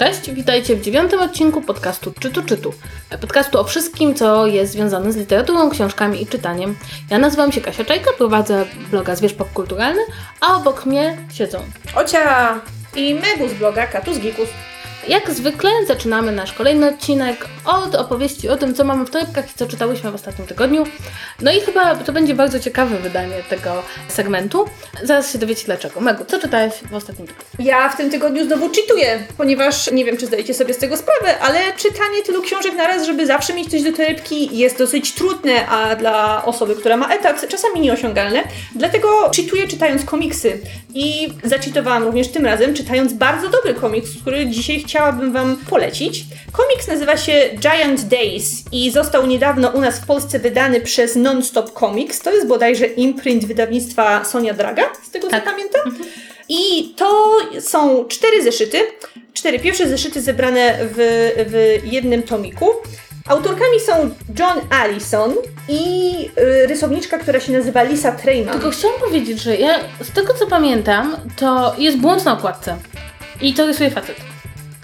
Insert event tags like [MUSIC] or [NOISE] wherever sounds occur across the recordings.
Cześć, witajcie w dziewiątym odcinku podcastu Czytu Czytu. Podcastu o wszystkim, co jest związane z literaturą, książkami i czytaniem. Ja nazywam się Kasia Czajka, prowadzę bloga Zwierz Popkulturalny, a obok mnie siedzą Ocia i Megu z bloga Katus Gikus. Jak zwykle zaczynamy nasz kolejny odcinek od opowieści o tym, co mamy w torebkach i co czytałyśmy w ostatnim tygodniu. No i chyba to będzie bardzo ciekawe wydanie tego segmentu. Zaraz się dowiecie dlaczego. Megu, co czytałeś w ostatnim tygodniu? Ja w tym tygodniu znowu czytuję, ponieważ nie wiem, czy zdajecie sobie z tego sprawę, ale czytanie tylu książek na raz, żeby zawsze mieć coś do torebki jest dosyć trudne, a dla osoby, która ma etat, czasami nieosiągalne. Dlatego czytuję czytając komiksy. I zaczytowałam również tym razem, czytając bardzo dobry komiks, który dzisiaj chciałabym Wam polecić. Komiks nazywa się Giant Days i został niedawno u nas w Polsce wydany przez Nonstop Comics. To jest bodajże imprint wydawnictwa Sonia Draga, z tego Tak. co pamiętam. I to są cztery zeszyty. Cztery pierwsze zeszyty zebrane w, w jednym tomiku. Autorkami są John Allison i y, rysowniczka, która się nazywa Lisa Treyman. Tylko chciałam powiedzieć, że ja z tego co pamiętam, to jest błąd na okładce. I to rysuje facet.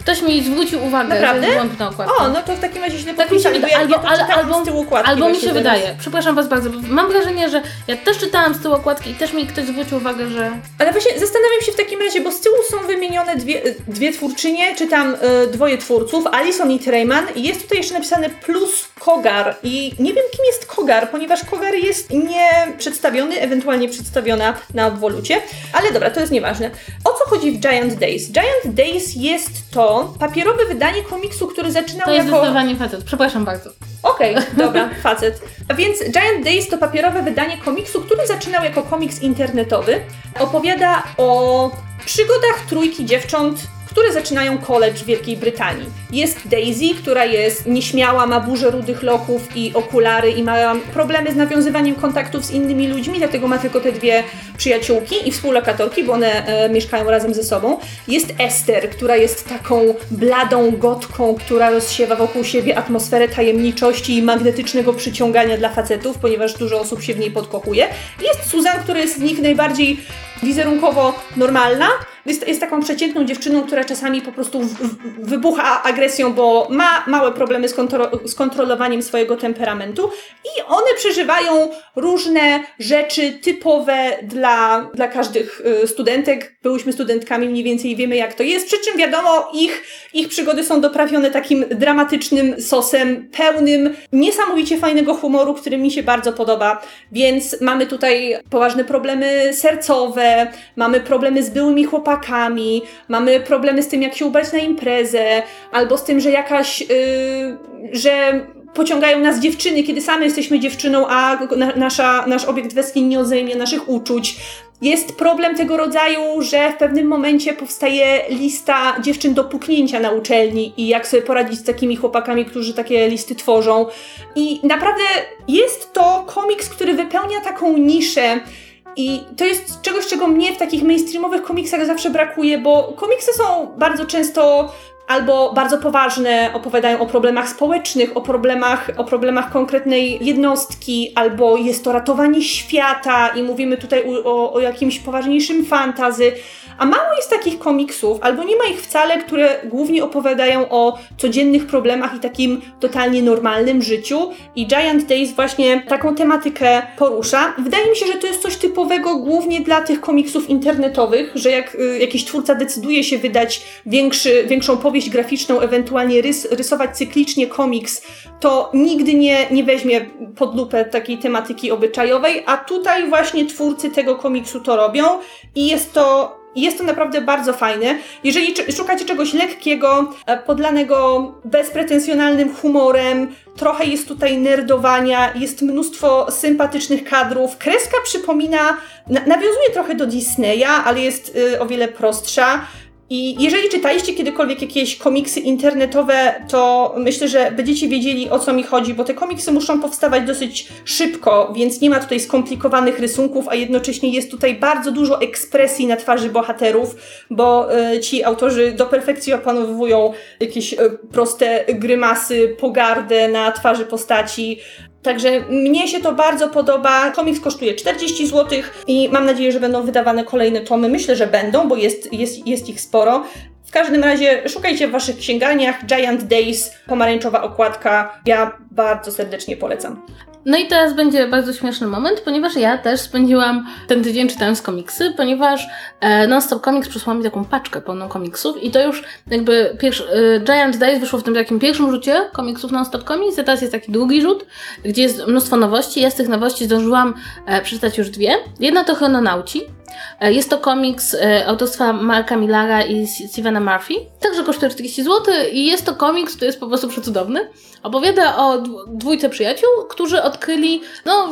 Ktoś mi zwrócił uwagę, Naprawdę? że błąd na okładce. O, no to w takim razie źle Tak mi się wydaje, albo, ja ale, albo, z tyłu okładki albo mi się wydaje. Przepraszam Was bardzo, bo mam wrażenie, że ja też czytałam z tyłu okładki i też mi ktoś zwrócił uwagę, że Ale właśnie zastanawiam się w takim razie, bo z tyłu są wymienione dwie, dwie twórczynie, czy tam y, dwoje twórców, Alison i Treyman i jest tutaj jeszcze napisane plus Kogar i nie wiem kim jest Kogar, ponieważ Kogar jest nie przedstawiony, ewentualnie przedstawiona na obwolucie, ale dobra, to jest nieważne. O co chodzi w Giant Days? Giant Days jest to papierowe wydanie komiksu, który zaczynał to jest jako... zdecydowanie facet. Przepraszam bardzo. Okej, [LAUGHS] dobra, facet. A więc Giant Days to papierowe wydanie komiksu, który zaczynał jako komiks internetowy. Opowiada o przygodach trójki dziewcząt, które zaczynają college w Wielkiej Brytanii. Jest Daisy, która jest nieśmiała, ma burzę rudych loków i okulary i ma problemy z nawiązywaniem kontaktów z innymi ludźmi, dlatego ma tylko te dwie przyjaciółki i współlokatorki, bo one e, mieszkają razem ze sobą. Jest Esther, która jest taką bladą gotką, która rozsiewa wokół siebie atmosferę tajemniczości i magnetycznego przyciągania dla facetów, ponieważ dużo osób się w niej podkochuje. Jest Susan, która jest z nich najbardziej wizerunkowo normalna. Jest, jest taką przeciętną dziewczyną, która czasami po prostu w, w, wybucha agresją, bo ma małe problemy z, kontro, z kontrolowaniem swojego temperamentu i one przeżywają różne rzeczy typowe dla, dla każdych y, studentek. Byłyśmy studentkami mniej więcej wiemy jak to jest, przy czym wiadomo ich, ich przygody są doprawione takim dramatycznym sosem, pełnym niesamowicie fajnego humoru, który mi się bardzo podoba, więc mamy tutaj poważne problemy sercowe, mamy problemy z byłymi chłopakami, mamy problemy z tym, jak się ubrać na imprezę, albo z tym, że jakaś, yy, że pociągają nas dziewczyny, kiedy same jesteśmy dziewczyną, a na, nasza, nasz obiekt westchnień nie odejmie naszych uczuć. Jest problem tego rodzaju, że w pewnym momencie powstaje lista dziewczyn do puknięcia na uczelni i jak sobie poradzić z takimi chłopakami, którzy takie listy tworzą. I naprawdę jest to komiks, który wypełnia taką niszę, i to jest czegoś, czego mnie w takich mainstreamowych komiksach zawsze brakuje, bo komiksy są bardzo często albo bardzo poważne, opowiadają o problemach społecznych, o problemach, o problemach konkretnej jednostki, albo jest to ratowanie świata i mówimy tutaj o, o jakimś poważniejszym fantazy. A mało jest takich komiksów, albo nie ma ich wcale, które głównie opowiadają o codziennych problemach i takim totalnie normalnym życiu. I Giant Days właśnie taką tematykę porusza. Wydaje mi się, że to jest coś typowego głównie dla tych komiksów internetowych, że jak y, jakiś twórca decyduje się wydać większy, większą powieść graficzną, ewentualnie rys, rysować cyklicznie komiks, to nigdy nie, nie weźmie pod lupę takiej tematyki obyczajowej, a tutaj właśnie twórcy tego komiksu to robią i jest to jest to naprawdę bardzo fajne. Jeżeli szukacie czegoś lekkiego, e, podlanego bezpretensjonalnym humorem, trochę jest tutaj nerdowania, jest mnóstwo sympatycznych kadrów. Kreska przypomina, na, nawiązuje trochę do Disneya, ale jest y, o wiele prostsza. I jeżeli czytaliście kiedykolwiek jakieś komiksy internetowe, to myślę, że będziecie wiedzieli o co mi chodzi, bo te komiksy muszą powstawać dosyć szybko, więc nie ma tutaj skomplikowanych rysunków, a jednocześnie jest tutaj bardzo dużo ekspresji na twarzy bohaterów, bo y, ci autorzy do perfekcji opanowują jakieś y, proste grymasy, pogardę na twarzy postaci. Także mnie się to bardzo podoba. Komiks kosztuje 40 zł i mam nadzieję, że będą wydawane kolejne tomy. Myślę, że będą, bo jest, jest, jest ich sporo. W każdym razie szukajcie w waszych księgarniach Giant Days, pomarańczowa okładka. Ja bardzo serdecznie polecam. No i teraz będzie bardzo śmieszny moment, ponieważ ja też spędziłam ten tydzień czytając komiksy, ponieważ e, Non-Stop Comics przysłał mi taką paczkę pełną komiksów i to już jakby pierwszy, e, Giant Days wyszło w tym takim pierwszym rzucie komiksów Non-Stop Comics, a teraz jest taki drugi rzut, gdzie jest mnóstwo nowości. Ja z tych nowości zdążyłam e, przeczytać już dwie. Jedna to Chrononauci, E, Jest to komiks e, autorstwa Marka Millara i Stevena Murphy. Także kosztuje 40 zł i jest to komiks, który jest po prostu przecudowny. Opowiada o dw- dwójce przyjaciół, którzy odkryli, no,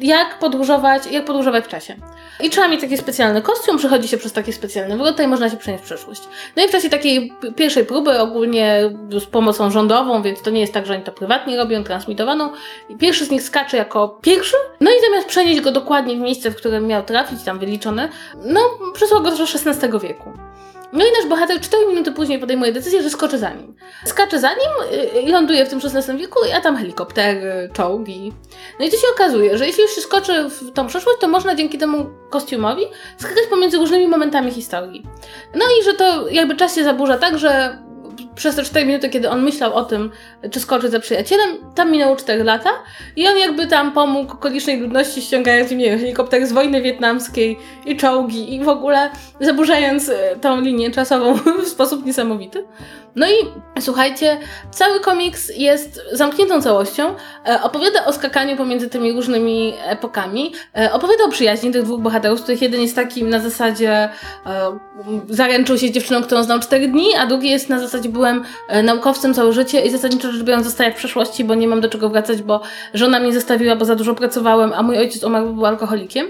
jak podróżować, jak podróżować w czasie. I trzeba mieć taki specjalny kostium, przechodzi się przez takie specjalne wrota i można się przenieść w przeszłość. No i w czasie takiej pierwszej próby, ogólnie z pomocą rządową, więc to nie jest tak, że oni to prywatnie robią, transmitowaną, pierwszy z nich skacze jako pierwszy, no i zamiast przenieść go dokładnie w miejsce, w którym miał trafić, tam wyliczone, no przesłał go do XVI wieku. No i nasz bohater 4 minuty później podejmuje decyzję, że skoczy za nim. Skacze za nim y, i ląduje w tym XVI wieku, a tam helikoptery, czołgi. No i to się okazuje, że jeśli już się skoczy w tą przeszłość, to można dzięki temu kostiumowi skakać pomiędzy różnymi momentami historii. No i że to jakby czas się zaburza tak, że przez te 4 minuty, kiedy on myślał o tym, czy skoczy za przyjacielem, tam minęło 4 lata i on jakby tam pomógł okolicznej ludności ściągając im, nie wiem, helikopter z wojny wietnamskiej i czołgi i w ogóle zaburzając e, tą linię czasową [LAUGHS] w sposób niesamowity. No i słuchajcie, cały komiks jest zamkniętą całością, e, opowiada o skakaniu pomiędzy tymi różnymi epokami, e, opowiada o przyjaźni tych dwóch bohaterów, z których jeden jest takim na zasadzie zaręczył się z dziewczyną, którą znał 4 dni, a drugi jest na zasadzie byłem naukowcem całe życie i zasadniczo rzecz biorąc zostaję w przeszłości, bo nie mam do czego wracać, bo żona mnie zostawiła, bo za dużo pracowałem, a mój ojciec umarł, był alkoholikiem.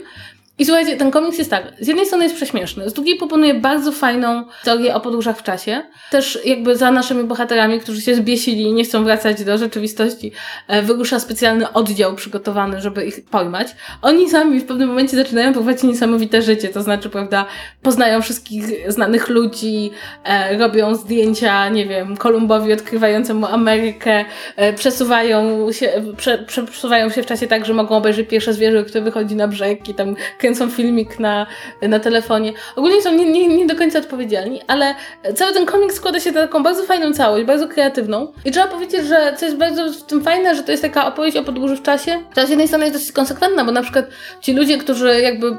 I słuchajcie, ten komiks jest tak, z jednej strony jest prześmieszny, z drugiej proponuje bardzo fajną historię o podróżach w czasie. Też jakby za naszymi bohaterami, którzy się zbiesili i nie chcą wracać do rzeczywistości, e, wyrusza specjalny oddział przygotowany, żeby ich pojmać. Oni sami w pewnym momencie zaczynają prowadzić niesamowite życie, to znaczy, prawda, poznają wszystkich znanych ludzi, e, robią zdjęcia, nie wiem, Kolumbowi odkrywającemu Amerykę, e, przesuwają się, prze, przesuwają się w czasie tak, że mogą obejrzeć pierwsze zwierzę, które wychodzi na brzeg i tam kręcą filmik na, na telefonie. Ogólnie są nie, nie, nie do końca odpowiedzialni, ale cały ten komiks składa się na taką bardzo fajną całość, bardzo kreatywną. I trzeba powiedzieć, że co jest bardzo w tym fajne, że to jest taka opowieść o podróży w czasie, która z jednej strony jest dosyć konsekwentna, bo na przykład ci ludzie, którzy jakby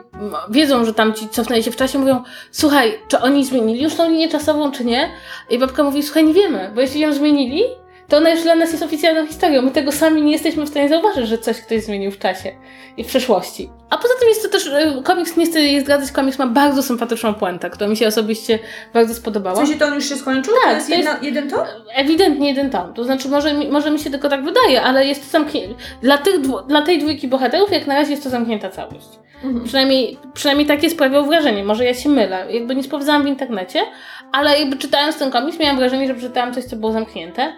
wiedzą, że tam ci cofnęli się w czasie, mówią, słuchaj, czy oni zmienili już tą linię czasową, czy nie? I babka mówi, słuchaj, nie wiemy, bo jeśli ją zmienili, to ona już dla nas jest oficjalną historią. My tego sami nie jesteśmy w stanie zauważyć, że coś ktoś zmienił w czasie i w przeszłości. A poza tym jest to też, y, komiks, nie chcę jej zdradzać, komiks ma bardzo sympatyczną puentę, która mi się osobiście bardzo W spodobała. sensie to on już się skończył? Tak, to jest, to jest- jedna, jeden tom? Ewidentnie jeden tom. To znaczy, może mi, może mi się tylko tak wydaje, ale jest to zamknięte. Dla, tych dwu, dla tej dwójki bohaterów, jak na razie jest to zamknięta całość. Mhm. Przynajmniej, przynajmniej takie sprawiało wrażenie. Może ja się mylę. Jakby nie sprawdzałam w internecie, ale jakby czytając ten komiks, miałam wrażenie, że przeczytałam coś, co było zamknięte.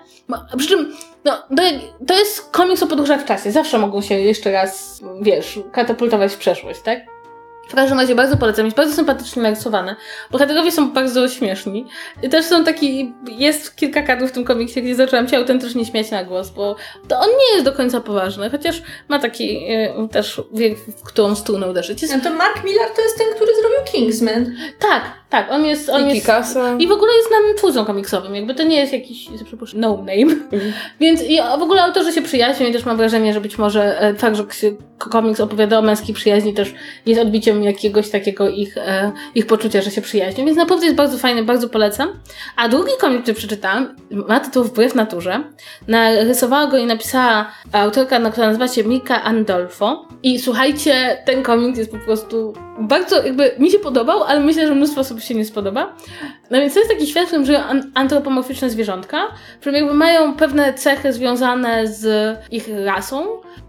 Przy czym, no, to, to jest komiks o podróżach w czasie. Zawsze mogą się jeszcze raz, wiesz, katapultować w przeszłość, tak? W każdym razie bardzo polecam, jest bardzo sympatycznie narysowane. Bohaterowie są bardzo śmieszni. I też są taki, jest kilka kadrów w tym komiksie, gdzie zaczęłam się autentycznie śmiać na głos, bo to on nie jest do końca poważny, chociaż ma taki e, też wie, w którą stronę uderzyć. Jest, No to Mark Millar to jest ten, który zrobił Kingsman. tak, tak, on jest, on I jest i w ogóle jest nam twórcą komiksowym, jakby to nie jest jakiś, przepraszam, no name. Więc i w ogóle autorzy się przyjaźnią i też mam wrażenie, że być może e, że komiks opowiada o męskiej przyjaźni też jest odbiciem jakiegoś takiego ich, e, ich poczucia, że się przyjaźnią. Więc naprawdę jest bardzo fajny, bardzo polecam. A drugi komiks, który przeczytałam, ma tytuł Wbrew naturze. Narysowała go i napisała autorka, na- która nazywa się Mika Andolfo. I słuchajcie, ten komiks jest po prostu bardzo, jakby mi się podobał, ale myślę, że mnóstwo osób się nie spodoba. No więc to jest taki świat, w którym żyją an- antropomorficzne zwierzątka, które jakby mają pewne cechy związane z ich rasą,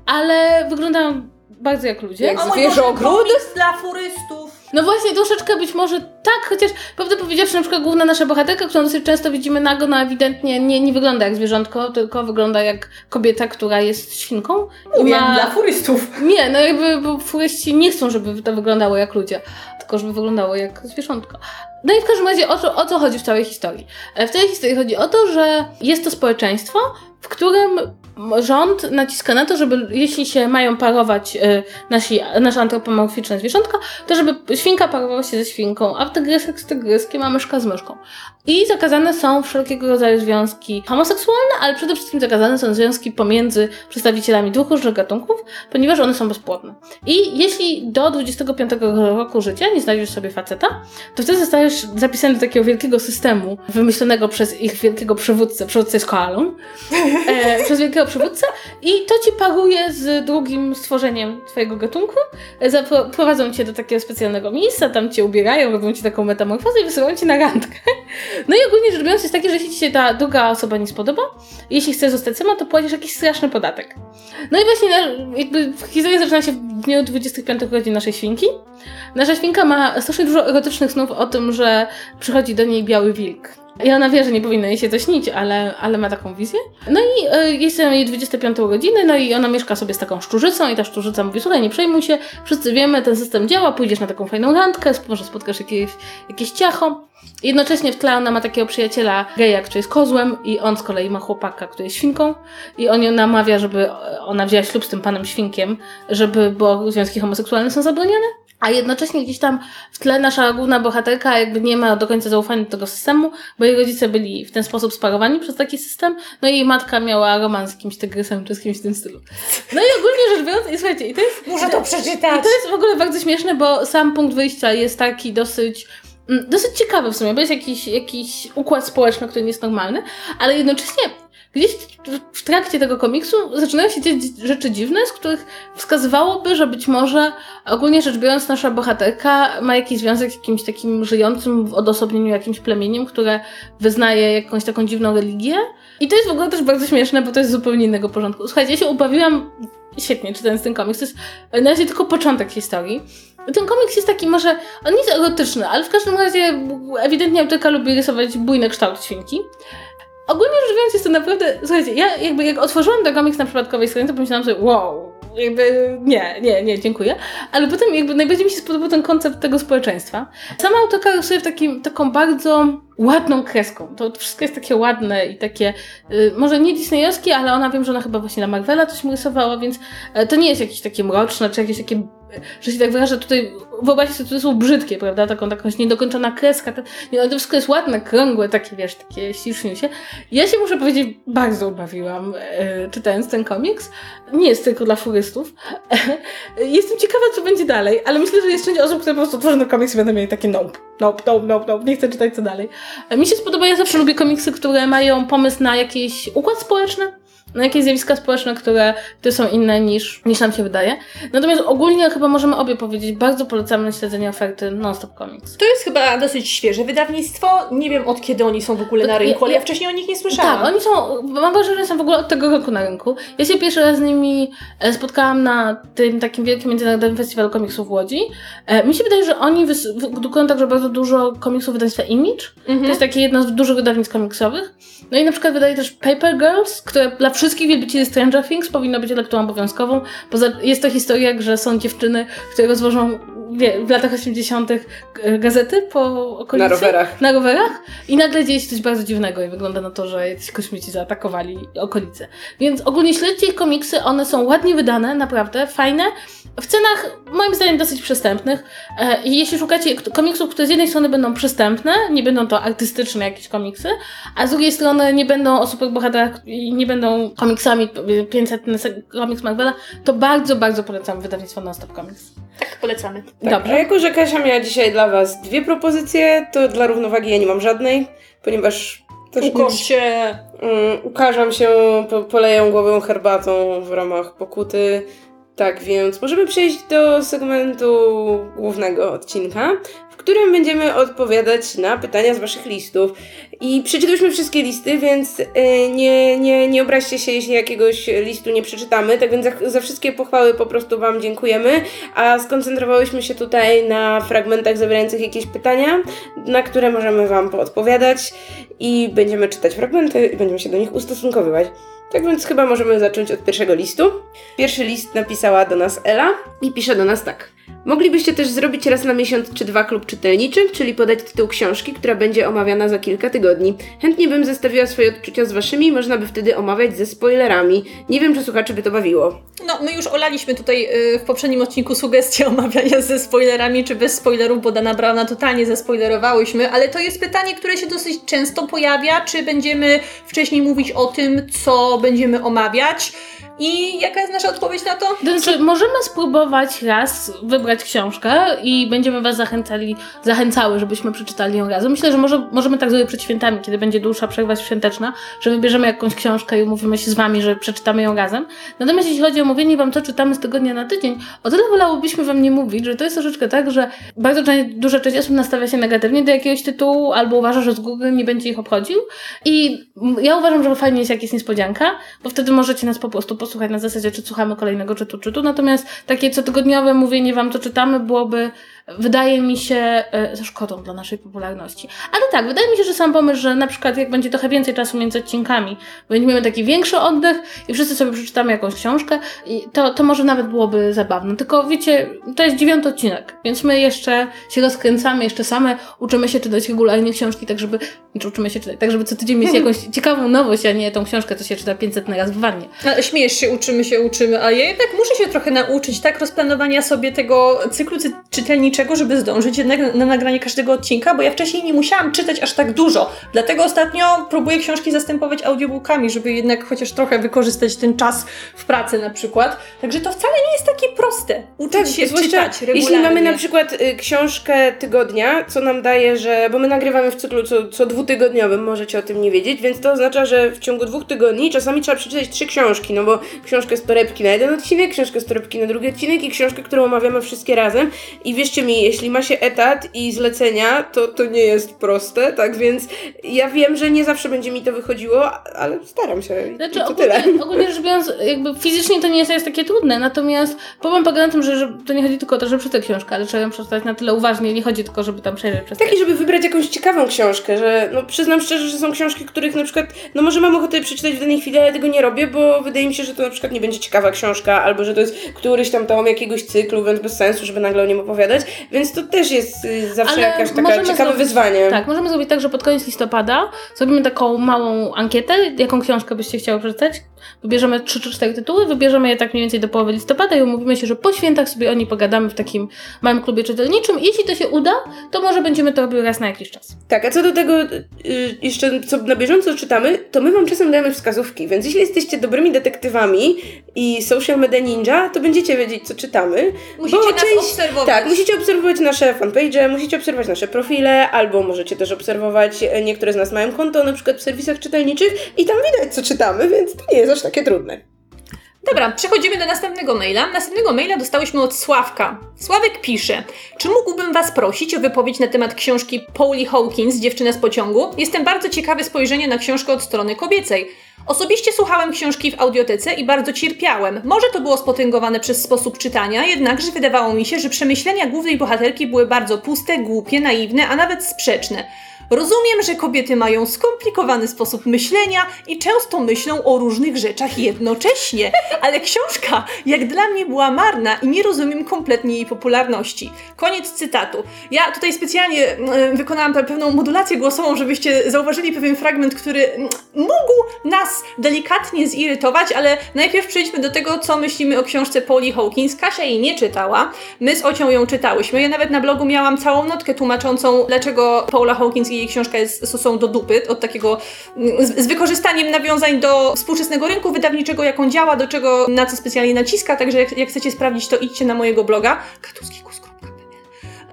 ale wyglądają bardzo jak ludzie. Jak zwierzogród? Dla furystów. No właśnie, troszeczkę być może tak, chociaż prawdę powiedziawszy, na przykład główna nasza bohaterka, którą dosyć często widzimy nago, no ewidentnie nie, nie wygląda jak zwierzątko, tylko wygląda jak kobieta, która jest świnką. i Mówię, ma- dla furystów. Nie, no jakby, bo furyści nie chcą, żeby to wyglądało jak ludzie, tylko żeby wyglądało jak zwierzątko. No i w każdym razie o co, o co chodzi w całej historii? E, W tej historii chodzi o to, że jest to społeczeństwo, w którym rząd naciska na to, żeby jeśli się mają parować y, nasi, nasze antropomorficzne zwierzątka, to żeby świnka parowała się ze świnką, a tygrysek z tygryskiem, a myszka z myszką. I zakazane są wszelkiego rodzaju związki homoseksualne, ale przede wszystkim zakazane są związki pomiędzy przedstawicielami dwóch różnych gatunków, ponieważ one są bezpłodne. I jeśli do 25 roku życia nie znajdziesz sobie faceta, to wtedy zostajesz zapisany do takiego wielkiego systemu wymyślonego przez ich wielkiego przywódcę, przywódcę jest koalą, e, przez wielkiego przywódcę i to ci paruje z drugim stworzeniem twojego gatunku, e, zaprowadzą cię do takiego specjalnego miejsca, tam cię ubierają, robią ci taką metamorfozę i wysyłają cię na randkę. [LAUGHS] No i ogólnie rzecz biorąc jest takie, że jeśli ci się ta druga osoba nie spodoba, jeśli chcesz zostać sama, to płacisz jakiś straszny podatek. No i właśnie jakby historia zaczyna się w dniu 25 urodzin naszej świnki. Nasza świnka ma strasznie dużo erotycznych snów o tym, że przychodzi do niej biały wilk. I ona wie, że nie powinno jej się to śnić, ale, ale ma taką wizję. No i y, jest jej 25 urodziny, no i ona mieszka sobie z taką szczurzycą i ta szczurzyca mówi, słuchaj, nie przejmuj się, wszyscy wiemy, ten system działa, pójdziesz na taką fajną randkę, może spotkasz jakieś, jakieś ciacho. Jednocześnie w tle ona ma takiego przyjaciela geja, który jest kozłem i on z kolei ma chłopaka, który jest świnką i on ją namawia, żeby ona wzięła ślub z tym panem świnkiem, żeby, bo związki homoseksualne są zabronione. A jednocześnie gdzieś tam w tle nasza główna bohaterka jakby nie ma do końca zaufania do tego systemu, bo jej rodzice byli w ten sposób sparowani przez taki system, no i jej matka miała romans z jakimś tygrysem czy z kimś w tym stylu. No i ogólnie rzecz biorąc, i słuchajcie, i to jest... Muszę to przeczytać! I to jest w ogóle bardzo śmieszne, bo sam punkt wyjścia jest taki dosyć mm, dosyć ciekawy w sumie, bo jest jakiś, jakiś układ społeczny, który nie jest normalny, ale jednocześnie gdzieś w trakcie tego komiksu zaczynają się dziać rzeczy dziwne, z których wskazywałoby, że być może ogólnie rzecz biorąc nasza bohaterka ma jakiś związek z jakimś takim żyjącym w odosobnieniu jakimś plemieniem, które wyznaje jakąś taką dziwną religię. I to jest w ogóle też bardzo śmieszne, bo to jest zupełnie innego porządku. Słuchajcie, ja się ubawiłam świetnie czytając ten komiks. To jest na razie tylko początek historii. Ten komiks jest taki może, on nie jest erotyczny, ale w każdym razie ewidentnie autorka lubi rysować bujne kształty świnki. Ogólnie rzecz biorąc jest to naprawdę, słuchajcie, ja jakby jak otworzyłam ten komiks na przypadkowej stronie, to pomyślałam sobie, wow, jakby nie, nie, nie, dziękuję. Ale potem jakby najbardziej mi się spodobał ten koncept tego społeczeństwa. Sama autorka rysuje w takim, taką bardzo ładną kreską. To wszystko jest takie ładne i takie, y, może nie disneyowskie, ale ona wiem, że ona chyba właśnie na Marvela coś rysowała, więc y, to nie jest jakieś takie mroczne, czy jakieś takie że się tak wyrażę, tutaj wyobraźcie sobie, to są brzydkie, prawda, taką jakąś niedokończona kreska, to, nie, to wszystko jest ładne, krągłe, takie, wiesz, takie się. Ja się, muszę powiedzieć, bardzo ubawiłam e, czytając ten komiks. Nie jest tylko dla furystów. [LAUGHS] Jestem ciekawa, co będzie dalej, ale myślę, że jest część osób, które po prostu tworzą komiks i będą mieli takie nope, nope, nope, nope, nope, nie chcę czytać co dalej. Mi się spodoba, ja zawsze lubię komiksy, które mają pomysł na jakiś układ społeczny, na jakieś zjawiska społeczne, które, które są inne niż, niż nam się wydaje. Natomiast ogólnie chyba możemy obie powiedzieć, bardzo polecamy śledzenie oferty Nonstop Comics. To jest chyba dosyć świeże wydawnictwo. Nie wiem od kiedy oni są w ogóle na rynku, ale ja wcześniej o nich nie słyszałam. Tak, oni są, mam wrażenie, że są w ogóle od tego roku na rynku. Ja się pierwszy raz z nimi e, spotkałam na tym takim wielkim międzynarodowym festiwalu komiksów w Łodzi. E, mi się wydaje, że oni wydukują także bardzo dużo komiksów wydawnictwa Image. Mhm. To jest takie jedno z dużych wydawnictw komiksowych. No i na przykład wydaje też Paper Girls, które dla wszystkich wielbicieli Stranger Things powinno być lekturą obowiązkową. Poza, jest to historia, że są dziewczyny, które rozwożą w latach 80. gazety po okolicy. Na rowerach. Na rowerach. I nagle dzieje się coś bardzo dziwnego i wygląda na to, że jacyś kosmici zaatakowali okolice. Więc ogólnie śledźcie ich komiksy, one są ładnie wydane, naprawdę, fajne. W cenach, moim zdaniem, dosyć przystępnych. E, I jeśli szukacie komiksów, które z jednej strony będą przystępne, nie będą to artystyczne jakieś komiksy, a z drugiej strony nie będą o superbohaterach i nie będą komiksami 500 komiks Marvela, to bardzo, bardzo polecam wydawnictwo Nonstop Comics. Tak, polecamy. Tak, Dobrze. A jako, że Kasia miała dzisiaj dla Was dwie propozycje, to dla równowagi ja nie mam żadnej, ponieważ też Ukosz się. Um, ukażam się, po, poleję głowę herbatą w ramach pokuty. Tak, więc możemy przejść do segmentu głównego odcinka, w którym będziemy odpowiadać na pytania z Waszych listów. I przeczytałyśmy wszystkie listy, więc y, nie, nie, nie obraźcie się, jeśli jakiegoś listu nie przeczytamy. Tak więc za, za wszystkie pochwały po prostu Wam dziękujemy, a skoncentrowałyśmy się tutaj na fragmentach zawierających jakieś pytania, na które możemy Wam poodpowiadać i będziemy czytać fragmenty i będziemy się do nich ustosunkowywać. Tak więc chyba możemy zacząć od pierwszego listu. Pierwszy list napisała do nas Ela i pisze do nas tak. Moglibyście też zrobić raz na miesiąc czy dwa klub czytelniczy, czyli podać tytuł książki, która będzie omawiana za kilka tygodni. Chętnie bym zestawiła swoje odczucia z waszymi, można by wtedy omawiać ze spoilerami. Nie wiem, czy słuchaczy by to bawiło. No, my już olaliśmy tutaj y, w poprzednim odcinku sugestie [LAUGHS] omawiania ze spoilerami, czy bez spoilerów, bo Dana Browna totalnie zaspoilerowałyśmy, ale to jest pytanie, które się dosyć często pojawia, czy będziemy wcześniej mówić o tym, co będziemy omawiać. I jaka jest nasza odpowiedź na to? Znaczy, możemy spróbować raz wybrać książkę i będziemy Was zachęcali, zachęcały, żebyśmy przeczytali ją razem. Myślę, że może, możemy tak zrobić przed świętami, kiedy będzie dłuższa przerwa świąteczna, że wybierzemy jakąś książkę i umówimy się z Wami, że przeczytamy ją razem. Natomiast jeśli chodzi o mówienie Wam, co czytamy z tygodnia na tydzień, o tyle wolałybyśmy Wam nie mówić, że to jest troszeczkę tak, że bardzo duża część osób nastawia się negatywnie do jakiegoś tytułu albo uważa, że z Google nie będzie ich obchodził. I ja uważam, że fajnie jest, jak jest niespodzianka, bo wtedy możecie nas po prostu posłuchać na zasadzie, czy słuchamy kolejnego czytu, czytu. Natomiast takie cotygodniowe mówienie wam, co czytamy, byłoby, wydaje mi się, e, ze szkodą dla naszej popularności. Ale tak, wydaje mi się, że sam pomysł, że na przykład jak będzie trochę więcej czasu między odcinkami, będziemy taki większy oddech i wszyscy sobie przeczytamy jakąś książkę, to, to może nawet byłoby zabawne. Tylko wiecie, to jest dziewiąty odcinek, więc my jeszcze się rozkręcamy, jeszcze same uczymy się czytać regularnie książki, tak żeby, czy uczymy się czytać, tak żeby co tydzień mieć jakąś ciekawą nowość, a nie tą książkę, co się czyta 500 raz w wannie. Ale śmiejesz się, uczymy się, uczymy, a ja jednak muszę się trochę nauczyć, tak, rozplanowania sobie tego cyklu cy- czytelniczego, żeby zdążyć jednak na, na nagranie każdego odcinka, bo ja wcześniej nie musiałam czytać aż tak dużo. Dlatego ostatnio próbuję książki zastępować audiobookami, żeby jednak chociaż trochę wykorzystać ten czas w pracy na przykład. Także to wcale nie jest takie proste. Uczyć się zwłaszcza czytać regularnie. Jeśli mamy na przykład y, książkę tygodnia, co nam daje, że. Bo my nagrywamy w cyklu co, co dwutygodniowym, możecie o tym nie wiedzieć, więc to oznacza, że w ciągu dwóch tygodni czasami trzeba przeczytać trzy książki, no bo książkę z torebki na jeden odcinek, książkę z torebki na drugi odcinek i książkę, którą omawiamy wszystkie razem. I wierzcie mi, jeśli ma się etat i zlecenia, to to nie jest proste, tak więc ja wiem, że nie zawsze będzie mi to wychodziło, ale staram się. I Znaczy, to ogólnie, tyle. ogólnie rzecz biorąc, jakby fizycznie to nie jest, jest takie trudne, natomiast problem polega na tym, że, że to nie chodzi tylko o to, żeby przeczytać książkę, ale trzeba ją przeczytać na tyle uważnie, nie chodzi tylko, żeby tam przejrzeć przez Takie, żeby wybrać jakąś ciekawą książkę, że no przyznam szczerze, że są książki, których na przykład, no może mam ochotę przeczytać w danej chwili, ale tego nie robię, bo wydaje mi się, że to na przykład nie będzie ciekawa książka, albo że to jest któryś tam tom jakiegoś cyklu, więc bez sensu, żeby nagle o nim opowiadać, więc to też jest y, zawsze Ale jakaś taka ciekawe zrobić- wyzwanie. Tak, możemy zrobić tak, że pod koniec listopada zrobimy taką małą ankietę, jaką książkę byście chciały przeczytać. Wybierzemy 3 czy 4 tytuły, wybierzemy je tak mniej więcej do połowy listopada i umówimy się, że po świętach sobie o nich pogadamy w takim małym klubie czytelniczym. I jeśli to się uda, to może będziemy to robili raz na jakiś czas. Tak, a co do tego y, jeszcze, co na bieżąco czytamy, to my wam czasem dajemy wskazówki, więc jeśli jesteście dobrymi detektywami i social media ninja, to będziecie wiedzieć, co czytamy. Musicie bo nas część- obserwować. Tak, musicie obserwować nasze fanpage, musicie obserwować nasze profile, albo możecie też obserwować, e, niektóre z nas mają konto, na przykład w serwisach czytelniczych i tam widać, co czytamy, więc to nie jest aż takie trudne. Dobra, przechodzimy do następnego maila. Następnego maila dostałyśmy od Sławka. Sławek pisze: Czy mógłbym Was prosić o wypowiedź na temat książki Pauli Hawkins, Dziewczyna z pociągu? Jestem bardzo ciekawy spojrzenia na książkę od strony kobiecej. Osobiście słuchałem książki w audiotece i bardzo cierpiałem. Może to było spotęgowane przez sposób czytania, jednakże wydawało mi się, że przemyślenia głównej bohaterki były bardzo puste, głupie, naiwne, a nawet sprzeczne. Rozumiem, że kobiety mają skomplikowany sposób myślenia i często myślą o różnych rzeczach jednocześnie, ale książka jak dla mnie była marna i nie rozumiem kompletnie jej popularności. Koniec cytatu. Ja tutaj specjalnie e, wykonałam pe- pewną modulację głosową, żebyście zauważyli pewien fragment, który mm, mógł nas delikatnie zirytować, ale najpierw przejdźmy do tego, co myślimy o książce Pauli Hawkins. Kasia jej nie czytała, my z Ocią ją czytałyśmy. Ja nawet na blogu miałam całą notkę tłumaczącą, dlaczego Paula Hawkins jej książka jest, są do dupy, od takiego mm, z, z wykorzystaniem nawiązań do współczesnego rynku wydawniczego, jak on działa, do czego, na co specjalnie naciska, także jak, jak chcecie sprawdzić, to idźcie na mojego bloga. Katuskikus.pl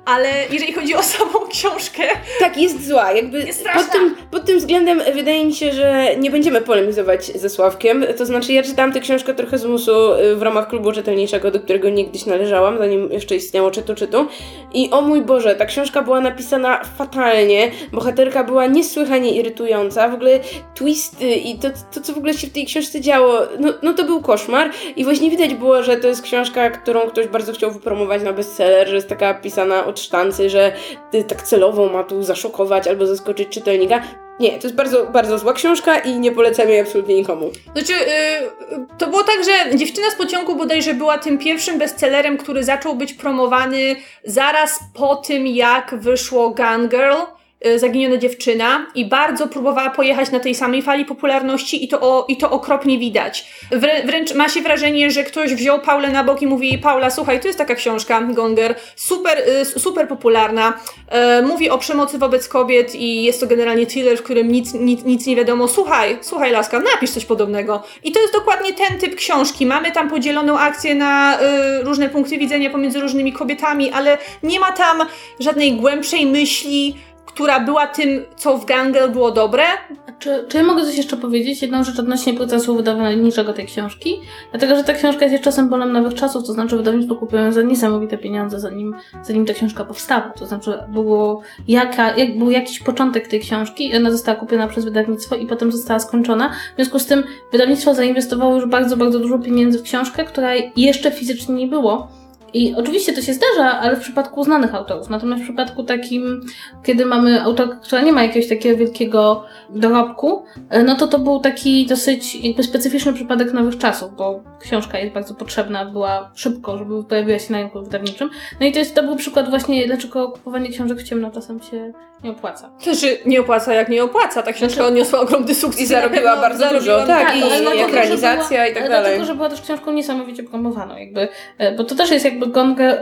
ale jeżeli chodzi o samą książkę, Tak, jest zła. Jakby Jest pod, tym, pod tym względem wydaje mi się, że nie będziemy polemizować ze Sławkiem. To znaczy, ja czytałam tę książkę trochę z musu y, w ramach klubu czytelniczego, do którego niegdyś należałam, zanim jeszcze istniało czytu czytu. I o mój Boże, ta książka była napisana fatalnie. Bohaterka była niesłychanie irytująca. W ogóle twisty i to, to co w ogóle się w tej książce działo, no, no to był koszmar. I właśnie widać było, że to jest książka, którą ktoś bardzo chciał wypromować na bestseller, że jest taka pisana od sztancy, że tak celowo ma tu zaszokować albo zaskoczyć czytelnika. Nie, to jest bardzo, bardzo zła książka i nie polecam jej absolutnie nikomu. Znaczy, yy, to było tak, że Dziewczyna z pociągu bodajże była tym pierwszym bestsellerem, który zaczął być promowany zaraz po tym, jak wyszło Gun Girl. Y, Zaginiona dziewczyna i bardzo próbowała pojechać na tej samej fali popularności i to, o, i to okropnie widać. Wrę, wręcz ma się wrażenie, że ktoś wziął Paulę na bok i mówi Paula, słuchaj, tu jest taka książka, Gonger, super, y, super popularna, e, mówi o przemocy wobec kobiet i jest to generalnie thriller, w którym nic, nic, nic nie wiadomo. Słuchaj, słuchaj laska, napisz coś podobnego. I to jest dokładnie ten typ książki. Mamy tam podzieloną akcję na y, różne punkty widzenia pomiędzy różnymi kobietami, ale nie ma tam żadnej głębszej myśli, która była tym, co w Gangel było dobre. Czy, czy ja mogę coś jeszcze powiedzieć? Jedną rzecz odnośnie procesu wydawniczego tej książki. Dlatego, że ta książka jest jeszcze symbolem nowych czasów, to znaczy wydawnictwo kupują za niesamowite pieniądze, zanim, zanim ta książka powstała. To znaczy było jaka, jak, był jakiś początek tej książki i ona została kupiona przez wydawnictwo i potem została skończona. W związku z tym wydawnictwo zainwestowało już bardzo, bardzo dużo pieniędzy w książkę, która jeszcze fizycznie nie było. I oczywiście to się zdarza, ale w przypadku znanych autorów. Natomiast w przypadku takim, kiedy mamy autorkę, która nie ma jakiegoś takiego wielkiego dorobku, e, no to to był taki dosyć jakby specyficzny przypadek nowych czasów, bo książka jest bardzo potrzebna, była szybko, żeby pojawiła się na rynku wydawniczym. No i to jest to był przykład właśnie, dlaczego kupowanie książek w ciemno czasem się nie opłaca. To znaczy, nie opłaca jak nie opłaca. Ta książka odniosła ogromny sukces. I zarobiła pewno bardzo dużo, tak, bardzo i- że ekranizacja i tak ale dalej. Dlatego, że była też książką niesamowicie promowaną, jakby, e, bo to też jest jakby Gonga,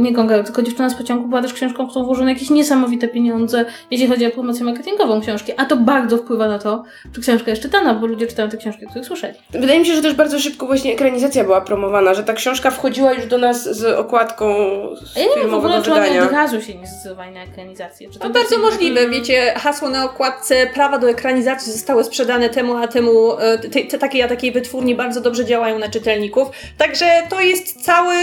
nie Gonga, tylko Dziewczyna z pociągu była też książką, w którą włożono jakieś niesamowite pieniądze, jeśli chodzi o promocję marketingową książki, a to bardzo wpływa na to, czy książka jest czytana, bo ludzie czytają te książki, o których słyszeli. Wydaje mi się, że też bardzo szybko właśnie ekranizacja była promowana, że ta książka wchodziła już do nas z okładką z ja nie wiem w ogóle, czy oni od razu się nie zdecydowali na ekranizację. Czy To też bardzo jakby- możliwe, wiecie, hasło na okładce, prawa do ekranizacji zostały sprzedane temu, a temu, e, te, te, takiej, a takiej wytwórni bardzo dobrze działają na czytelników. Także to jest cały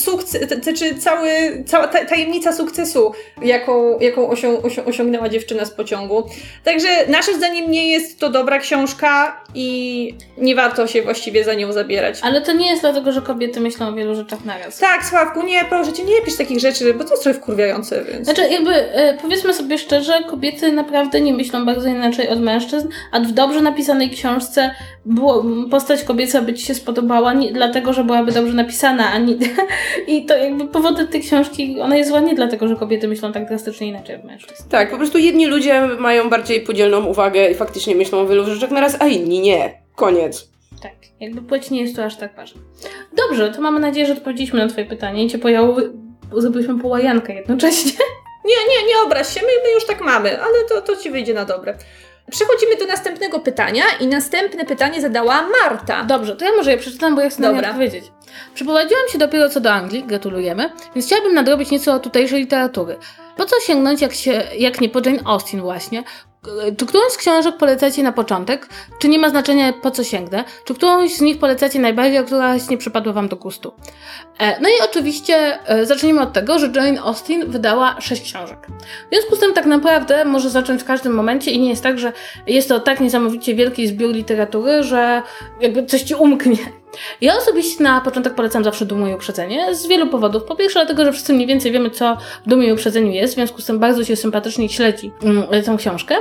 sukces, te- te- czy cały, cała ta- tajemnica sukcesu, jaką, jaką osią, osią, osiągnęła dziewczyna z pociągu. Także naszym zdaniem nie jest to dobra książka i nie warto się właściwie za nią zabierać. Ale to nie jest dlatego, że kobiety myślą o wielu rzeczach naraz. Tak, Sławku, nie, proszę cię, nie pisz takich rzeczy, bo to jest trochę wkurwiające, więc... Znaczy, jakby e, powiedzmy sobie szczerze, kobiety naprawdę nie myślą bardzo inaczej od mężczyzn, a w dobrze napisanej książce było, postać kobieca by ci się spodobała nie, dlatego, że byłaby dobrze napisana, a nie, [LAUGHS] i to jakby powodem tej książki, ona jest zła nie dlatego, że kobiety myślą tak drastycznie inaczej od mężczyzn. Tak, po prostu jedni ludzie mają bardziej podzielną uwagę i faktycznie myślą o wielu rzeczach naraz, a inni nie. Koniec. Tak, jakby płeć nie jest to aż tak ważne. Dobrze, to mamy nadzieję, że odpowiedzieliśmy na twoje pytanie i cię pojały, zrobiliśmy połajankę jednocześnie. Nie, nie, nie obraź się, my, my już tak mamy, ale to, to ci wyjdzie na dobre. Przechodzimy do następnego pytania i następne pytanie zadała Marta. Dobrze, to ja może je przeczytam, bo ja chcę Dobra. odpowiedzieć. Przeprowadziłam się dopiero co do Anglii, gratulujemy, więc chciałabym nadrobić nieco tutejszej literatury. Po co sięgnąć, jak, się, jak nie po Jane Austen właśnie? Czy którąś z książek polecacie na początek? Czy nie ma znaczenia, po co sięgnę? Czy którąś z nich polecacie najbardziej, a któraś nie przypadła Wam do gustu? E, no i oczywiście e, zacznijmy od tego, że Jane Austen wydała sześć książek. W związku z tym tak naprawdę może zacząć w każdym momencie i nie jest tak, że jest to tak niesamowicie wielki zbiór literatury, że jakby coś Ci umknie. Ja osobiście na początek polecam zawsze Dumę i Uprzedzenie z wielu powodów. Po pierwsze dlatego, że wszyscy mniej więcej wiemy, co w Dumie i Uprzedzeniu jest, w związku z tym bardzo się sympatycznie śledzi mm, tę książkę.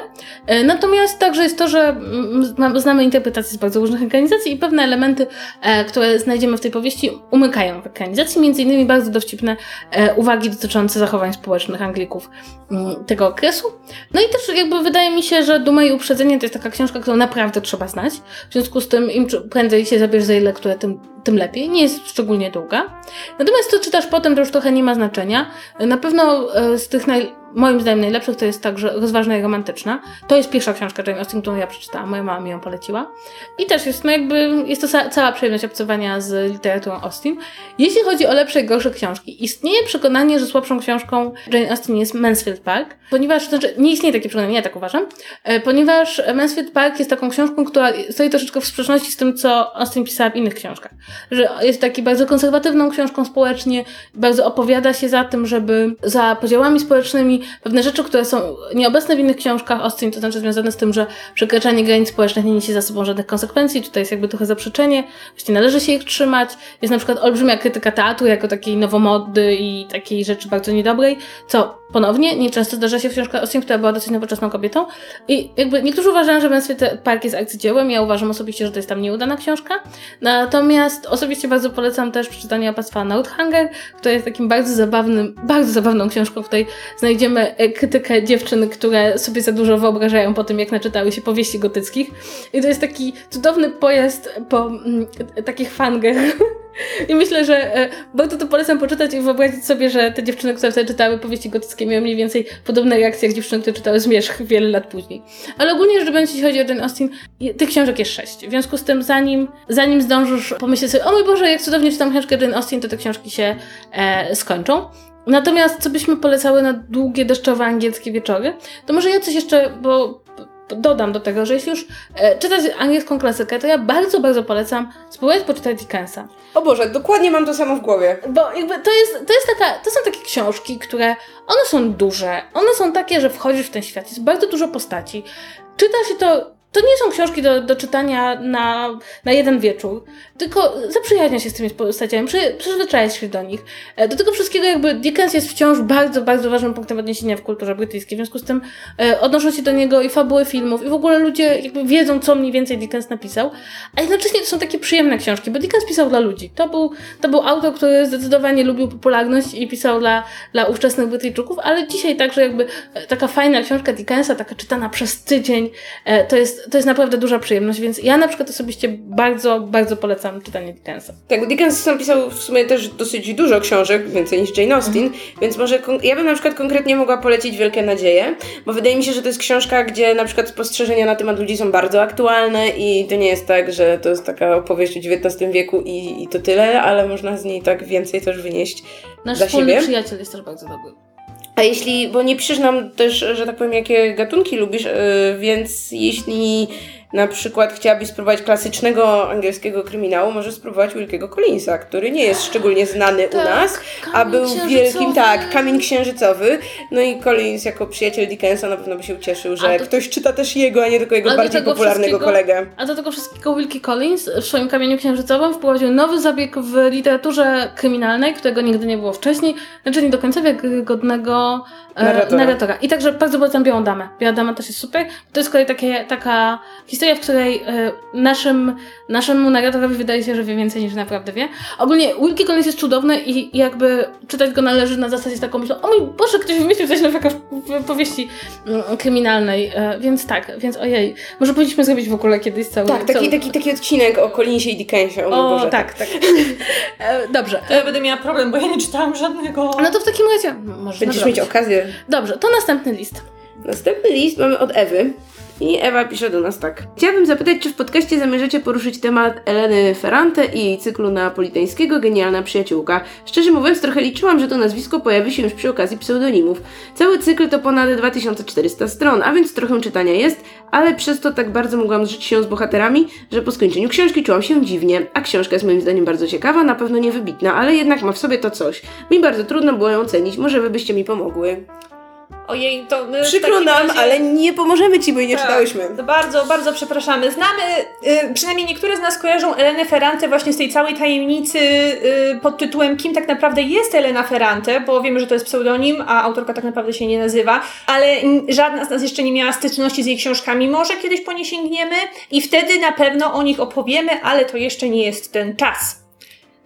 E, Natomiast także jest to, że mm, znamy interpretacje z bardzo różnych ekranizacji i pewne elementy, e, które znajdziemy w tej powieści, umykają w ekranizacji, między innymi bardzo dowcipne e, uwagi dotyczące zachowań społecznych Anglików mm, tego okresu. No i też jakby wydaje mi się, że Duma i Uprzedzenie to jest taka książka, którą naprawdę trzeba znać. W związku z tym im prędzej się zabierz za jej lekturę, tym, tym lepiej. Nie jest szczególnie długa. Natomiast to czytasz potem, to już trochę nie ma znaczenia. Na pewno e, z tych naj, moim zdaniem najlepszych to jest także rozważna i romantyczna. To jest pierwsza książka Jane Austen, którą ja przeczytałam. Moja mama mi ją poleciła. I też jest, no jakby, jest to ca- cała przyjemność obcowania z literaturą Austen. Jeśli chodzi o lepsze i gorsze książki, istnieje przekonanie, że słabszą książką Jane Austen jest Mansfield Park, ponieważ, znaczy, nie istnieje takie przekonanie, ja tak uważam, e, ponieważ Mansfield Park jest taką książką, która stoi troszeczkę w sprzeczności z tym, co Austen pisała w innych książkach. Że jest taki bardzo konserwatywną książką społecznie, bardzo opowiada się za tym, żeby za podziałami społecznymi pewne rzeczy, które są nieobecne w innych książkach Austin, to znaczy związane z tym, że przekraczanie granic społecznych nie niesie za sobą żadnych konsekwencji. Tutaj jest jakby trochę zaprzeczenie, właśnie należy się ich trzymać. Jest na przykład olbrzymia krytyka teatru jako takiej nowomody i takiej rzeczy bardzo niedobrej, co ponownie nieczęsto zdarza się w książkach Austin, która była dosyć nowoczesną kobietą. I jakby niektórzy uważają, że Męstwie Park jest arcydziełem. Ja uważam osobiście, że to jest tam nieudana książka. Natomiast osobiście bardzo polecam też przeczytanie opactwa Northanger, która jest takim bardzo zabawnym, bardzo zabawną książką, w której znajdziemy e, krytykę dziewczyn, które sobie za dużo wyobrażają po tym, jak naczytały się powieści gotyckich. I to jest taki cudowny pojazd po mm, takich fanger. [LAUGHS] I myślę, że e, bardzo to polecam poczytać i wyobrazić sobie, że te dziewczyny, które wtedy czytały powieści gotyckie, miały mniej więcej podobne reakcje jak dziewczyny, które czytały Zmierzch wiele lat później. Ale ogólnie rzecz biorąc, jeśli chodzi o Jane Austen, tych książek jest sześć. W związku z tym, zanim, zanim zdążysz pomyśleć sobie, o mój Boże, jak cudownie czytam książkę Jane Austen, to te książki się e, skończą. Natomiast co byśmy polecały na długie, deszczowe angielskie wieczory, to może ja coś jeszcze, bo dodam do tego, że jeśli już e, czytać angielską klasykę, to ja bardzo, bardzo polecam spróbować poczytać Dickensa. O Boże, dokładnie mam to samo w głowie. Bo jakby to jest, to jest taka, to są takie książki, które, one są duże, one są takie, że wchodzisz w ten świat, jest bardzo dużo postaci. Czyta się to, to nie są książki do, do czytania na, na jeden wieczór, tylko zaprzyjaźnia się z tymi postaciami, przy, przyzwyczaja się do nich. E, Do tego wszystkiego jakby Dickens jest wciąż bardzo, bardzo ważnym punktem odniesienia w kulturze brytyjskiej, w związku z tym e, odnoszą się do niego i fabuły filmów i w ogóle ludzie jakby wiedzą, co mniej więcej Dickens napisał, a jednocześnie to są takie przyjemne książki, bo Dickens pisał dla ludzi. To był, to był autor, który zdecydowanie lubił popularność i pisał dla, dla ówczesnych Brytyjczyków, ale dzisiaj także jakby e, taka fajna książka Dickensa, taka czytana przez tydzień, e, to jest, to jest naprawdę duża przyjemność, więc ja na przykład osobiście bardzo, bardzo polecam czytanie Dickensa. Tak, bo Dickens napisał w sumie też dosyć dużo książek, więcej niż Jane Austen, więc może ja bym na przykład konkretnie mogła polecić Wielkie Nadzieje, bo wydaje mi się, że to jest książka, gdzie na przykład spostrzeżenia na temat ludzi są bardzo aktualne i to nie jest tak, że to jest taka opowieść o XIX wieku i, i to tyle, ale można z niej tak więcej też wynieść Nasz dla siebie. przyjaciel jest też bardzo dobry. A jeśli, bo nie piszesz nam też, że tak powiem, jakie gatunki lubisz, yy, więc jeśli na przykład chciałabyś spróbować klasycznego angielskiego kryminału, możesz spróbować Wilkiego Collinsa, który nie jest szczególnie znany u Tak, nas, a był wielkim, tak, kamień księżycowy. No i Collins jako przyjaciel Dickensa na pewno by się ucieszył, że ktoś czyta też jego, a nie tylko jego bardziej popularnego kolegę. A do tego wszystkiego Wilkie Collins w swoim kamieniu księżycowym wprowadził nowy zabieg w literaturze kryminalnej, którego nigdy nie było wcześniej, znaczy nie do końca wiarygodnego e, Narratora. narratora. I także bardzo polecam Białą Damę. Biała Dama też jest super. To jest kolej takie, taka historia, w której e, naszym, naszemu narratorowi wydaje się, że wie więcej niż naprawdę wie. Ogólnie Wilkie Collins jest cudowny i jakby czytać go należy na zasadzie taką myślą, o mój Boże, ktoś wymyślił coś nowego w, powieści mm, kryminalnej, e, więc tak, więc ojej, może powinniśmy zrobić w ogóle kiedyś cały... Tak, taki, cały... taki, taki odcinek o Collinsie i Dickensie. O, O, Boże, tak, tak. [LAUGHS] E, Dobrze. To ja będę miała problem, bo ja nie czytałam żadnego. No to w takim razie możesz Będziesz mieć okazję Dobrze, to następny list. Następny list mamy od Ewy. I Ewa pisze do nas tak. Chciałabym zapytać, czy w podcaście zamierzacie poruszyć temat Eleny Ferrante i jej cyklu napolitańskiego Genialna Przyjaciółka. Szczerze mówiąc, trochę liczyłam, że to nazwisko pojawi się już przy okazji pseudonimów. Cały cykl to ponad 2400 stron, a więc trochę czytania jest, ale przez to tak bardzo mogłam zżyć się z bohaterami, że po skończeniu książki czułam się dziwnie. A książka jest moim zdaniem bardzo ciekawa, na pewno niewybitna, ale jednak ma w sobie to coś. Mi bardzo trudno było ją ocenić, może wy byście mi pomogły. Ojej, to my Przykro nam, razie- ale nie pomożemy ci, bo jej nie Tak, czytałyśmy. To bardzo, bardzo przepraszamy. Znamy, y, przynajmniej niektóre z nas kojarzą Elenę Ferrante właśnie z tej całej tajemnicy y, pod tytułem Kim tak naprawdę jest Elena Ferrante, bo wiemy, że to jest pseudonim, a autorka tak naprawdę się nie nazywa, ale żadna z nas jeszcze nie miała styczności z jej książkami. Może kiedyś po nie sięgniemy i wtedy na pewno o nich opowiemy, ale to jeszcze nie jest ten czas.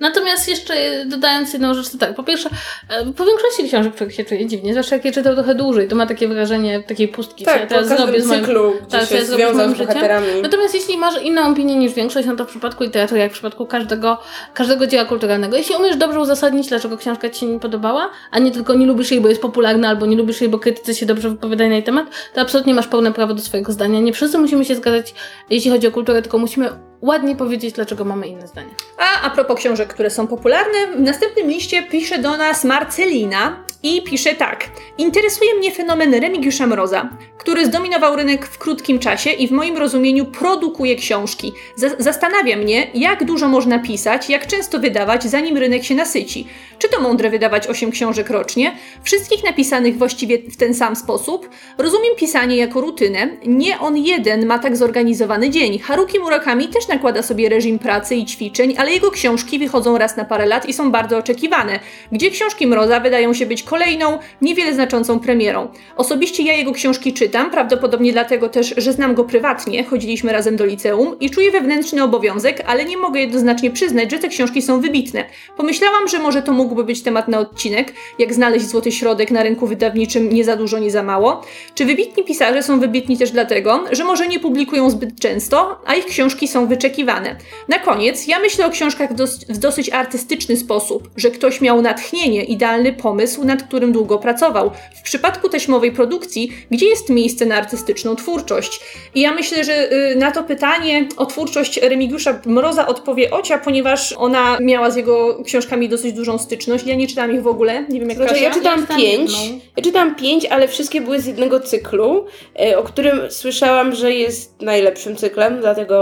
Natomiast jeszcze dodając jedną rzecz, to tak, po pierwsze, e, po większości książek człowiek się czuje dziwnie, zwłaszcza jak je czytał trochę dłużej, to ma takie wrażenie takiej pustki, co ja Tak, teraz zrobię z moim... cyklu, tak, co ja zrobię z moim życiem. Natomiast jeśli masz inną opinię niż większość, no to w przypadku literatury, jak w przypadku każdego, każdego dzieła kulturalnego, jeśli umiesz dobrze uzasadnić, dlaczego książka ci się nie podobała, a nie tylko nie lubisz jej, bo jest popularna, albo nie lubisz jej, bo krytycy się dobrze wypowiadają na jej temat, to absolutnie masz pełne prawo do swojego zdania. Nie wszyscy musimy się zgadzać, jeśli chodzi o kulturę, tylko musimy ładnie powiedzieć, dlaczego mamy inne zdanie. A a propos książek, które są popularne, w następnym liście pisze do nas Marcelina i pisze tak. Interesuje mnie fenomen Remigiusza Mroza. który zdominował rynek w krótkim czasie i w moim rozumieniu produkuje książki. Zastanawia mnie, jak dużo można pisać, jak często wydawać, zanim rynek się nasyci. Czy to mądre wydawać 8 książek rocznie? Wszystkich napisanych właściwie w ten sam sposób? Rozumiem pisanie jako rutynę. Nie on jeden ma tak zorganizowany dzień. Haruki Murakami też nakłada sobie reżim pracy i ćwiczeń, ale jego książki wychodzą raz na parę lat i są bardzo oczekiwane. Gdzie książki Mroza wydają się być kolejną, niewiele znaczącą premierą. Osobiście ja jego książki czytam, prawdopodobnie dlatego też, że znam go prywatnie, chodziliśmy razem do liceum i czuję wewnętrzny obowiązek, ale nie mogę jednoznacznie przyznać, że te książki są wybitne. Pomyślałam, że może to mógłby być temat na odcinek, jak znaleźć złoty środek na rynku wydawniczym nie za dużo, nie za mało. Czy wybitni pisarze są wybitni też dlatego, że może nie publikują zbyt często, a ich książki są wyczekiwane. Na koniec, ja myślę o książkach w dosyć artystyczny sposób, że ktoś miał natchnienie, idealny pomysł, nad którym długo pracował. W przypadku taśmowej produkcji, gdzie jest miejsce na artystyczną twórczość? I ja myślę, że y, na to pytanie o twórczość Remigiusza Mroza odpowie Ocia, ponieważ ona miała z jego książkami dosyć dużą styczność. Ja nie czytałam ich w ogóle, nie wiem jak Kasia. ja czytałam czytałam pięć. jedną. Ja czytałam pięć, ale wszystkie były z jednego cyklu, e, o którym słyszałam, że jest najlepszym cyklem, dlatego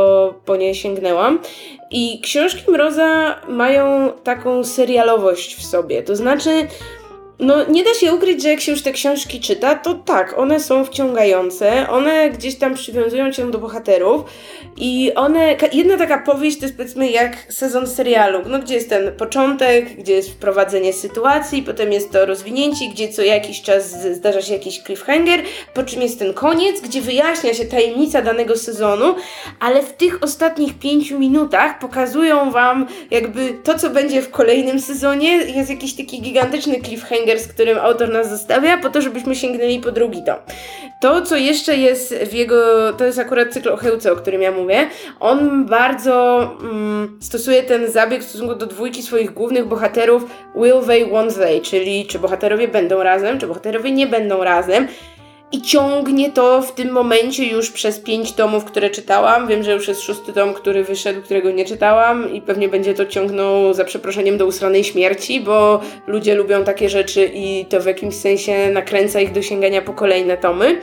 po nie sięgnęłam. I książki Mroza mają taką serialowość w sobie. To znaczy, no nie da się ukryć, że jak się już te książki czyta, to tak, one są wciągające, one gdzieś tam przywiązują cię do bohaterów i one, jedna taka powieść to jest powiedzmy jak sezon serialu, no gdzie jest ten początek, gdzie jest wprowadzenie sytuacji, potem jest to rozwinięcie, gdzie co jakiś czas zdarza się jakiś cliffhanger, po czym jest ten koniec, gdzie wyjaśnia się tajemnica danego sezonu, ale w tych ostatnich pięciu minutach pokazują wam jakby to, co będzie w kolejnym sezonie, jest jakiś taki gigantyczny cliffhanger, z którym autor nas zostawia, po to, żebyśmy sięgnęli po drugi tom. To, co jeszcze jest w jego, to jest akurat cykl o Chełce, o którym ja mówię, on bardzo mm, stosuje ten zabieg w stosunku do dwójki swoich głównych bohaterów will they, won't they, czyli czy bohaterowie będą razem, czy bohaterowie nie będą razem. I ciągnie to w tym momencie już przez pięć tomów, które czytałam. Wiem, że już jest szósty tom, który wyszedł, którego nie czytałam i pewnie będzie to ciągnął za przeproszeniem do usranej śmierci, bo ludzie lubią takie rzeczy i to w jakimś sensie nakręca ich do sięgania po kolejne tomy.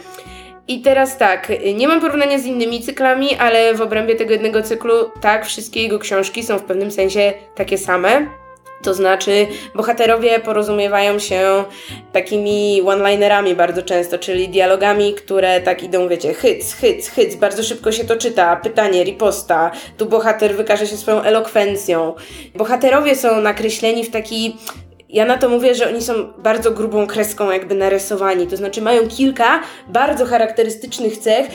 I teraz tak, nie mam porównania z innymi cyklami, ale w obrębie tego jednego cyklu, tak, wszystkie jego książki są w pewnym sensie takie same. To znaczy, bohaterowie porozumiewają się takimi one-linerami bardzo często, czyli dialogami, które tak idą, wiecie, hyc, hyc, hyc, bardzo szybko się to czyta, pytanie, riposta, tu bohater wykaże się swoją elokwencją. Bohaterowie są nakreśleni w taki ja na to mówię, że oni są bardzo grubą kreską jakby narysowani, to znaczy mają kilka bardzo charakterystycznych cech,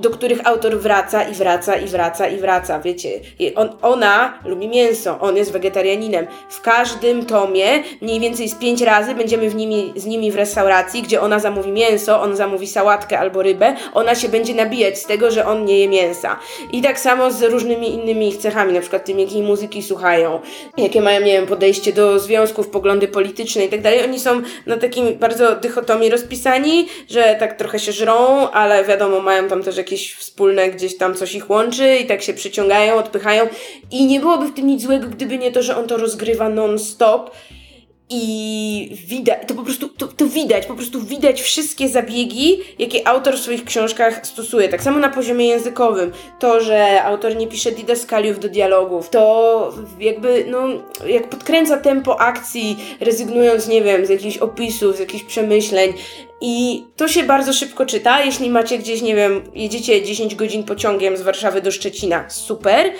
do których autor wraca i wraca i wraca i wraca, wiecie. On, ona lubi mięso, on jest wegetarianinem. W każdym tomie mniej więcej z pięć razy będziemy w nimi, z nimi w restauracji, gdzie ona zamówi mięso, on zamówi sałatkę albo rybę, ona się będzie nabijać z tego, że on nie je mięsa. I tak samo z różnymi innymi ich cechami, na przykład tym, jakiej muzyki słuchają, jakie mają, nie wiem, podejście do związków, poglądy polityczne i tak dalej. Oni są na takim bardzo dychotomii rozpisani, że tak trochę się żrą, ale wiadomo, mają tam też jakieś wspólne, gdzieś tam coś ich łączy i tak się przyciągają, odpychają. I nie byłoby w tym nic złego, gdyby nie to, że on to rozgrywa non-stop. I widać, to po prostu, to, to widać, po prostu widać wszystkie zabiegi, jakie autor w swoich książkach stosuje. Tak samo na poziomie językowym. To, że autor nie pisze didaskaliów do dialogów, to jakby, no, jak podkręca tempo akcji, rezygnując, nie wiem, z jakichś opisów, z jakichś przemyśleń. I to się bardzo szybko czyta. Jeśli macie gdzieś, nie wiem, jedziecie 10 godzin pociągiem z Warszawy do Szczecina, super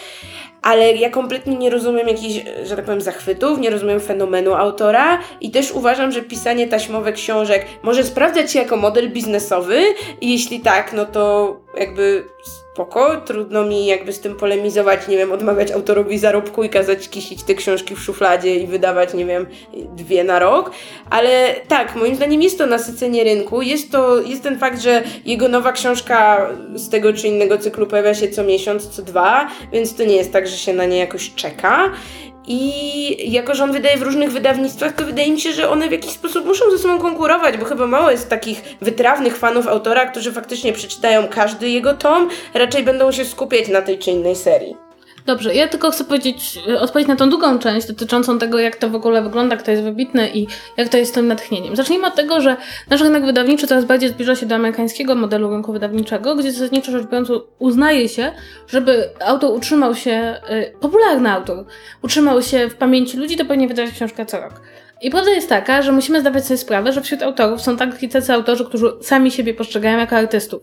ale ja kompletnie nie rozumiem jakichś, że tak powiem, zachwytów, nie rozumiem fenomenu autora i też uważam, że pisanie taśmowych książek może sprawdzać się jako model biznesowy i jeśli tak, no to jakby spoko, trudno mi jakby z tym polemizować, nie wiem, odmawiać autorowi zarobku i kazać kisić te książki w szufladzie i wydawać, nie wiem, dwie na rok, ale tak, moim zdaniem jest to nasycenie rynku, jest to, jest ten fakt, że jego nowa książka z tego czy innego cyklu pojawia się co miesiąc, co dwa, więc to nie jest tak, że się na nie jakoś czeka. I jako, że on wydaje w różnych wydawnictwach, to wydaje mi się, że one w jakiś sposób muszą ze sobą konkurować, bo chyba mało jest takich wytrawnych fanów autora, którzy faktycznie przeczytają każdy jego tom, raczej będą się skupiać na tej czy innej serii. Dobrze, ja tylko chcę powiedzieć, e, odpowiedzieć na tą drugą część dotyczącą tego, jak to w ogóle wygląda, kto jest wybitny i jak to jest tym natchnieniem. Zacznijmy od tego, że nasz rynek wydawniczy coraz bardziej zbliża się do amerykańskiego modelu rynku wydawniczego, gdzie zasadniczo rzecz biorąc uznaje się, żeby autor utrzymał się, y, popularny autor, utrzymał się w pamięci ludzi, to powinien wydawać książkę co rok. I prawda jest taka, że musimy zdawać sobie sprawę, że wśród autorów są tak tacy autorzy, którzy sami siebie postrzegają jako artystów.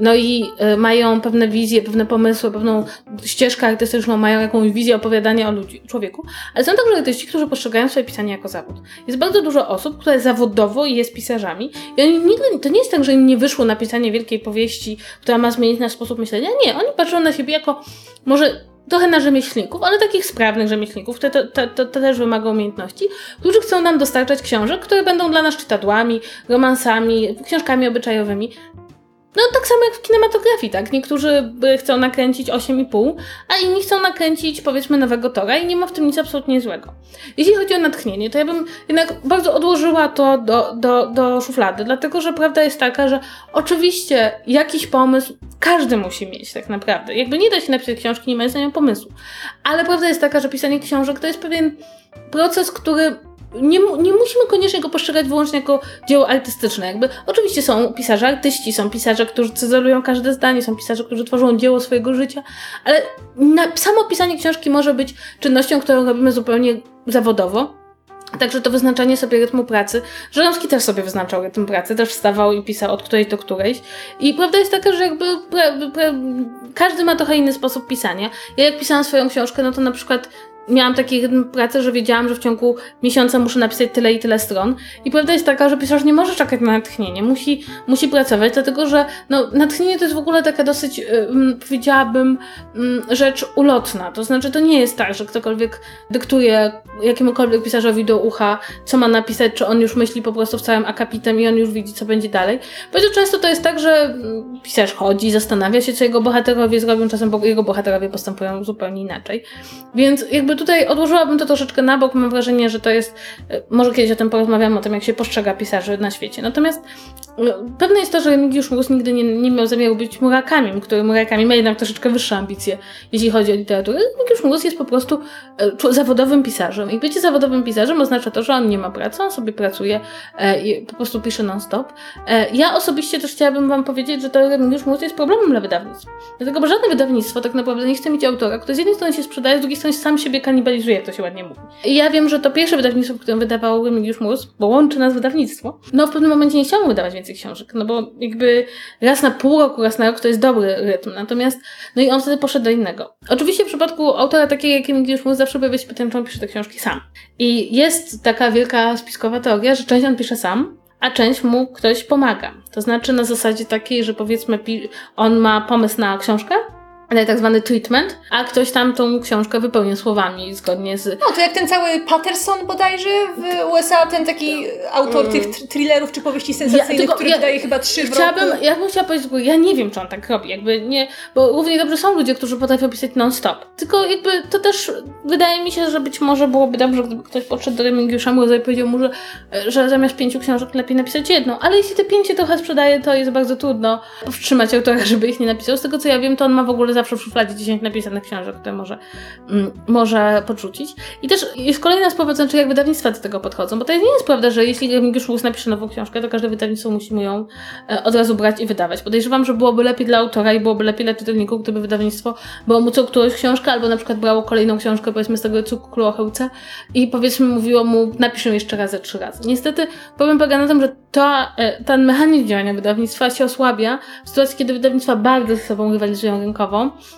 No i y, mają pewne wizje, pewne pomysły, pewną ścieżkę artystyczną, mają jakąś wizję opowiadania o ludzi, człowieku. Ale są także artyści, którzy postrzegają swoje pisanie jako zawód. Jest bardzo dużo osób, które zawodowo jest pisarzami i oni nigdy, to nie jest tak, że im nie wyszło napisanie wielkiej powieści, która ma zmienić nasz sposób myślenia. Nie, oni patrzą na siebie jako może trochę na rzemieślników, ale takich sprawnych rzemieślników, to, to, to, to, też wymaga umiejętności, którzy chcą nam dostarczać książek, które będą dla nas czytadłami, romansami, książkami obyczajowymi. No tak samo jak w kinematografii, tak? Niektórzy chcą nakręcić 8,5, a inni chcą nakręcić powiedzmy nowego Tora i nie ma w tym nic absolutnie złego. Jeśli chodzi o natchnienie, to ja bym jednak bardzo odłożyła to do, do, do szuflady, dlatego że prawda jest taka, że oczywiście jakiś pomysł każdy musi mieć tak naprawdę. Jakby nie da się napisać książki, nie mając na nią pomysłu. Ale prawda jest taka, że pisanie książek to jest pewien proces, który nie, nie musimy koniecznie go postrzegać wyłącznie jako dzieło artystyczne. Jakby, oczywiście są pisarze artyści, są pisarze, którzy cyzelują każde zdanie, są pisarze, którzy tworzą dzieło swojego życia, ale na, samo pisanie książki może być czynnością, którą robimy zupełnie zawodowo. Także to wyznaczanie sobie rytmu pracy. Żeromski też sobie wyznaczał rytm pracy, też wstawał i pisał od którejś do którejś. I prawda jest taka, że jakby pra, pra, każdy ma trochę inny sposób pisania. Ja jak pisałam swoją książkę, no to na przykład miałam taki rytm pracy, że wiedziałam, że w ciągu miesiąca muszę napisać tyle i tyle stron. I prawda jest taka, że pisarz nie może czekać na natchnienie, musi, musi pracować, dlatego że no, natchnienie to jest w ogóle taka dosyć, um, powiedziałabym, rzecz ulotna. To znaczy, to nie jest tak, że ktokolwiek dyktuje jakiemukolwiek pisarzowi do ucha, co ma napisać, czy on już myśli po prostu w całym akapitem i on już widzi, co będzie dalej. Bardzo często to jest tak, że pisarz chodzi, zastanawia się, co jego bohaterowie zrobią, czasem jego bohaterowie postępują zupełnie inaczej. Więc jakby tutaj odłożyłabym to troszeczkę na bok. Mam wrażenie, że to jest. E, może kiedyś o tym porozmawiamy, o tym, jak się postrzega pisarzy na świecie. Natomiast e, pewne jest to, że Remigiusz Mróz nigdy nie, nie miał zamiaru być Murakami, który Murakami ma jednak troszeczkę wyższe ambicje, jeśli chodzi o literaturę. Remigiusz Mróz jest po prostu e, zawodowym pisarzem. I bycie zawodowym pisarzem oznacza to, że on nie ma pracy, on sobie pracuje i po prostu pisze non-stop. Ja osobiście też chciałabym Wam powiedzieć, że to Remigiusz Mróz jest problemem dla wydawnictw. Dlatego, bo żadne wydawnictwo tak naprawdę nie chce mieć autora, który z jednej strony się sprzedaje, z drugiej strony sam siebie kanibalizuje, jak to się ładnie mówi. I ja wiem, że to pierwsze wydawnictwo, w którym wydawał Remigiusz Mus, bo łączy nas wydawnictwo, no w pewnym momencie nie chciało wydawać więcej książek, no bo jakby raz na pół roku, raz na rok to jest dobry rytm, natomiast, no i on wtedy poszedł do innego. Oczywiście w przypadku autora takiego jak Remigiusz Mus zawsze pojawia się pytanie, czy on pisze te książki sam. I jest taka wielka spiskowa teoria, że część on pisze sam, a część mu ktoś pomaga. To znaczy na zasadzie takiej, że powiedzmy on ma pomysł na książkę, tak zwany treatment, a ktoś tam tą książkę wypełnia słowami zgodnie z... No, to jak ten cały Patterson bodajże w USA, ten taki autor mm. tych thrillerów czy powieści sensacyjnych, ja, który ja, wydaje chyba trzy w chciałabym, roku. Ja bym chciała powiedzieć, bo ja nie wiem, czy on tak robi, jakby nie, bo równie dobrze są ludzie, którzy potrafią pisać non-stop. Tylko jakby to też wydaje mi się, że być może byłoby dobrze, gdyby ktoś podszedł do Remigiusza i powiedział mu, że, że zamiast pięciu książek lepiej napisać jedną. Ale jeśli te pięć się trochę sprzedaje, to jest bardzo trudno powstrzymać autora, [LAUGHS] żeby ich nie napisał. Z tego co ja wiem, to on ma w ogóle zawsze w szufladzie 10 napisanych książek, które może, mm, może podrzucić. I też jest kolejna sprawa, znaczy jak wydawnictwa do tego podchodzą, bo to nie jest prawda, że jeśli Remigiusz Łus napisze nową książkę, to każde wydawnictwo musi mu ją e, od razu brać i wydawać. Podejrzewam, że byłoby lepiej dla autora i byłoby lepiej dla czytelników, gdyby wydawnictwo było mu co którąś książkę, albo na przykład brało kolejną książkę, powiedzmy z tego cyklu o chełce i powiedzmy mówiło mu, napiszę jeszcze raz, trzy razy. Niestety problem polega na tym, że ta, e, ten mechanizm działania wydawnictwa się osłabia w sytuacji, kiedy wydawnictwa bardzo ze sobą rywalizują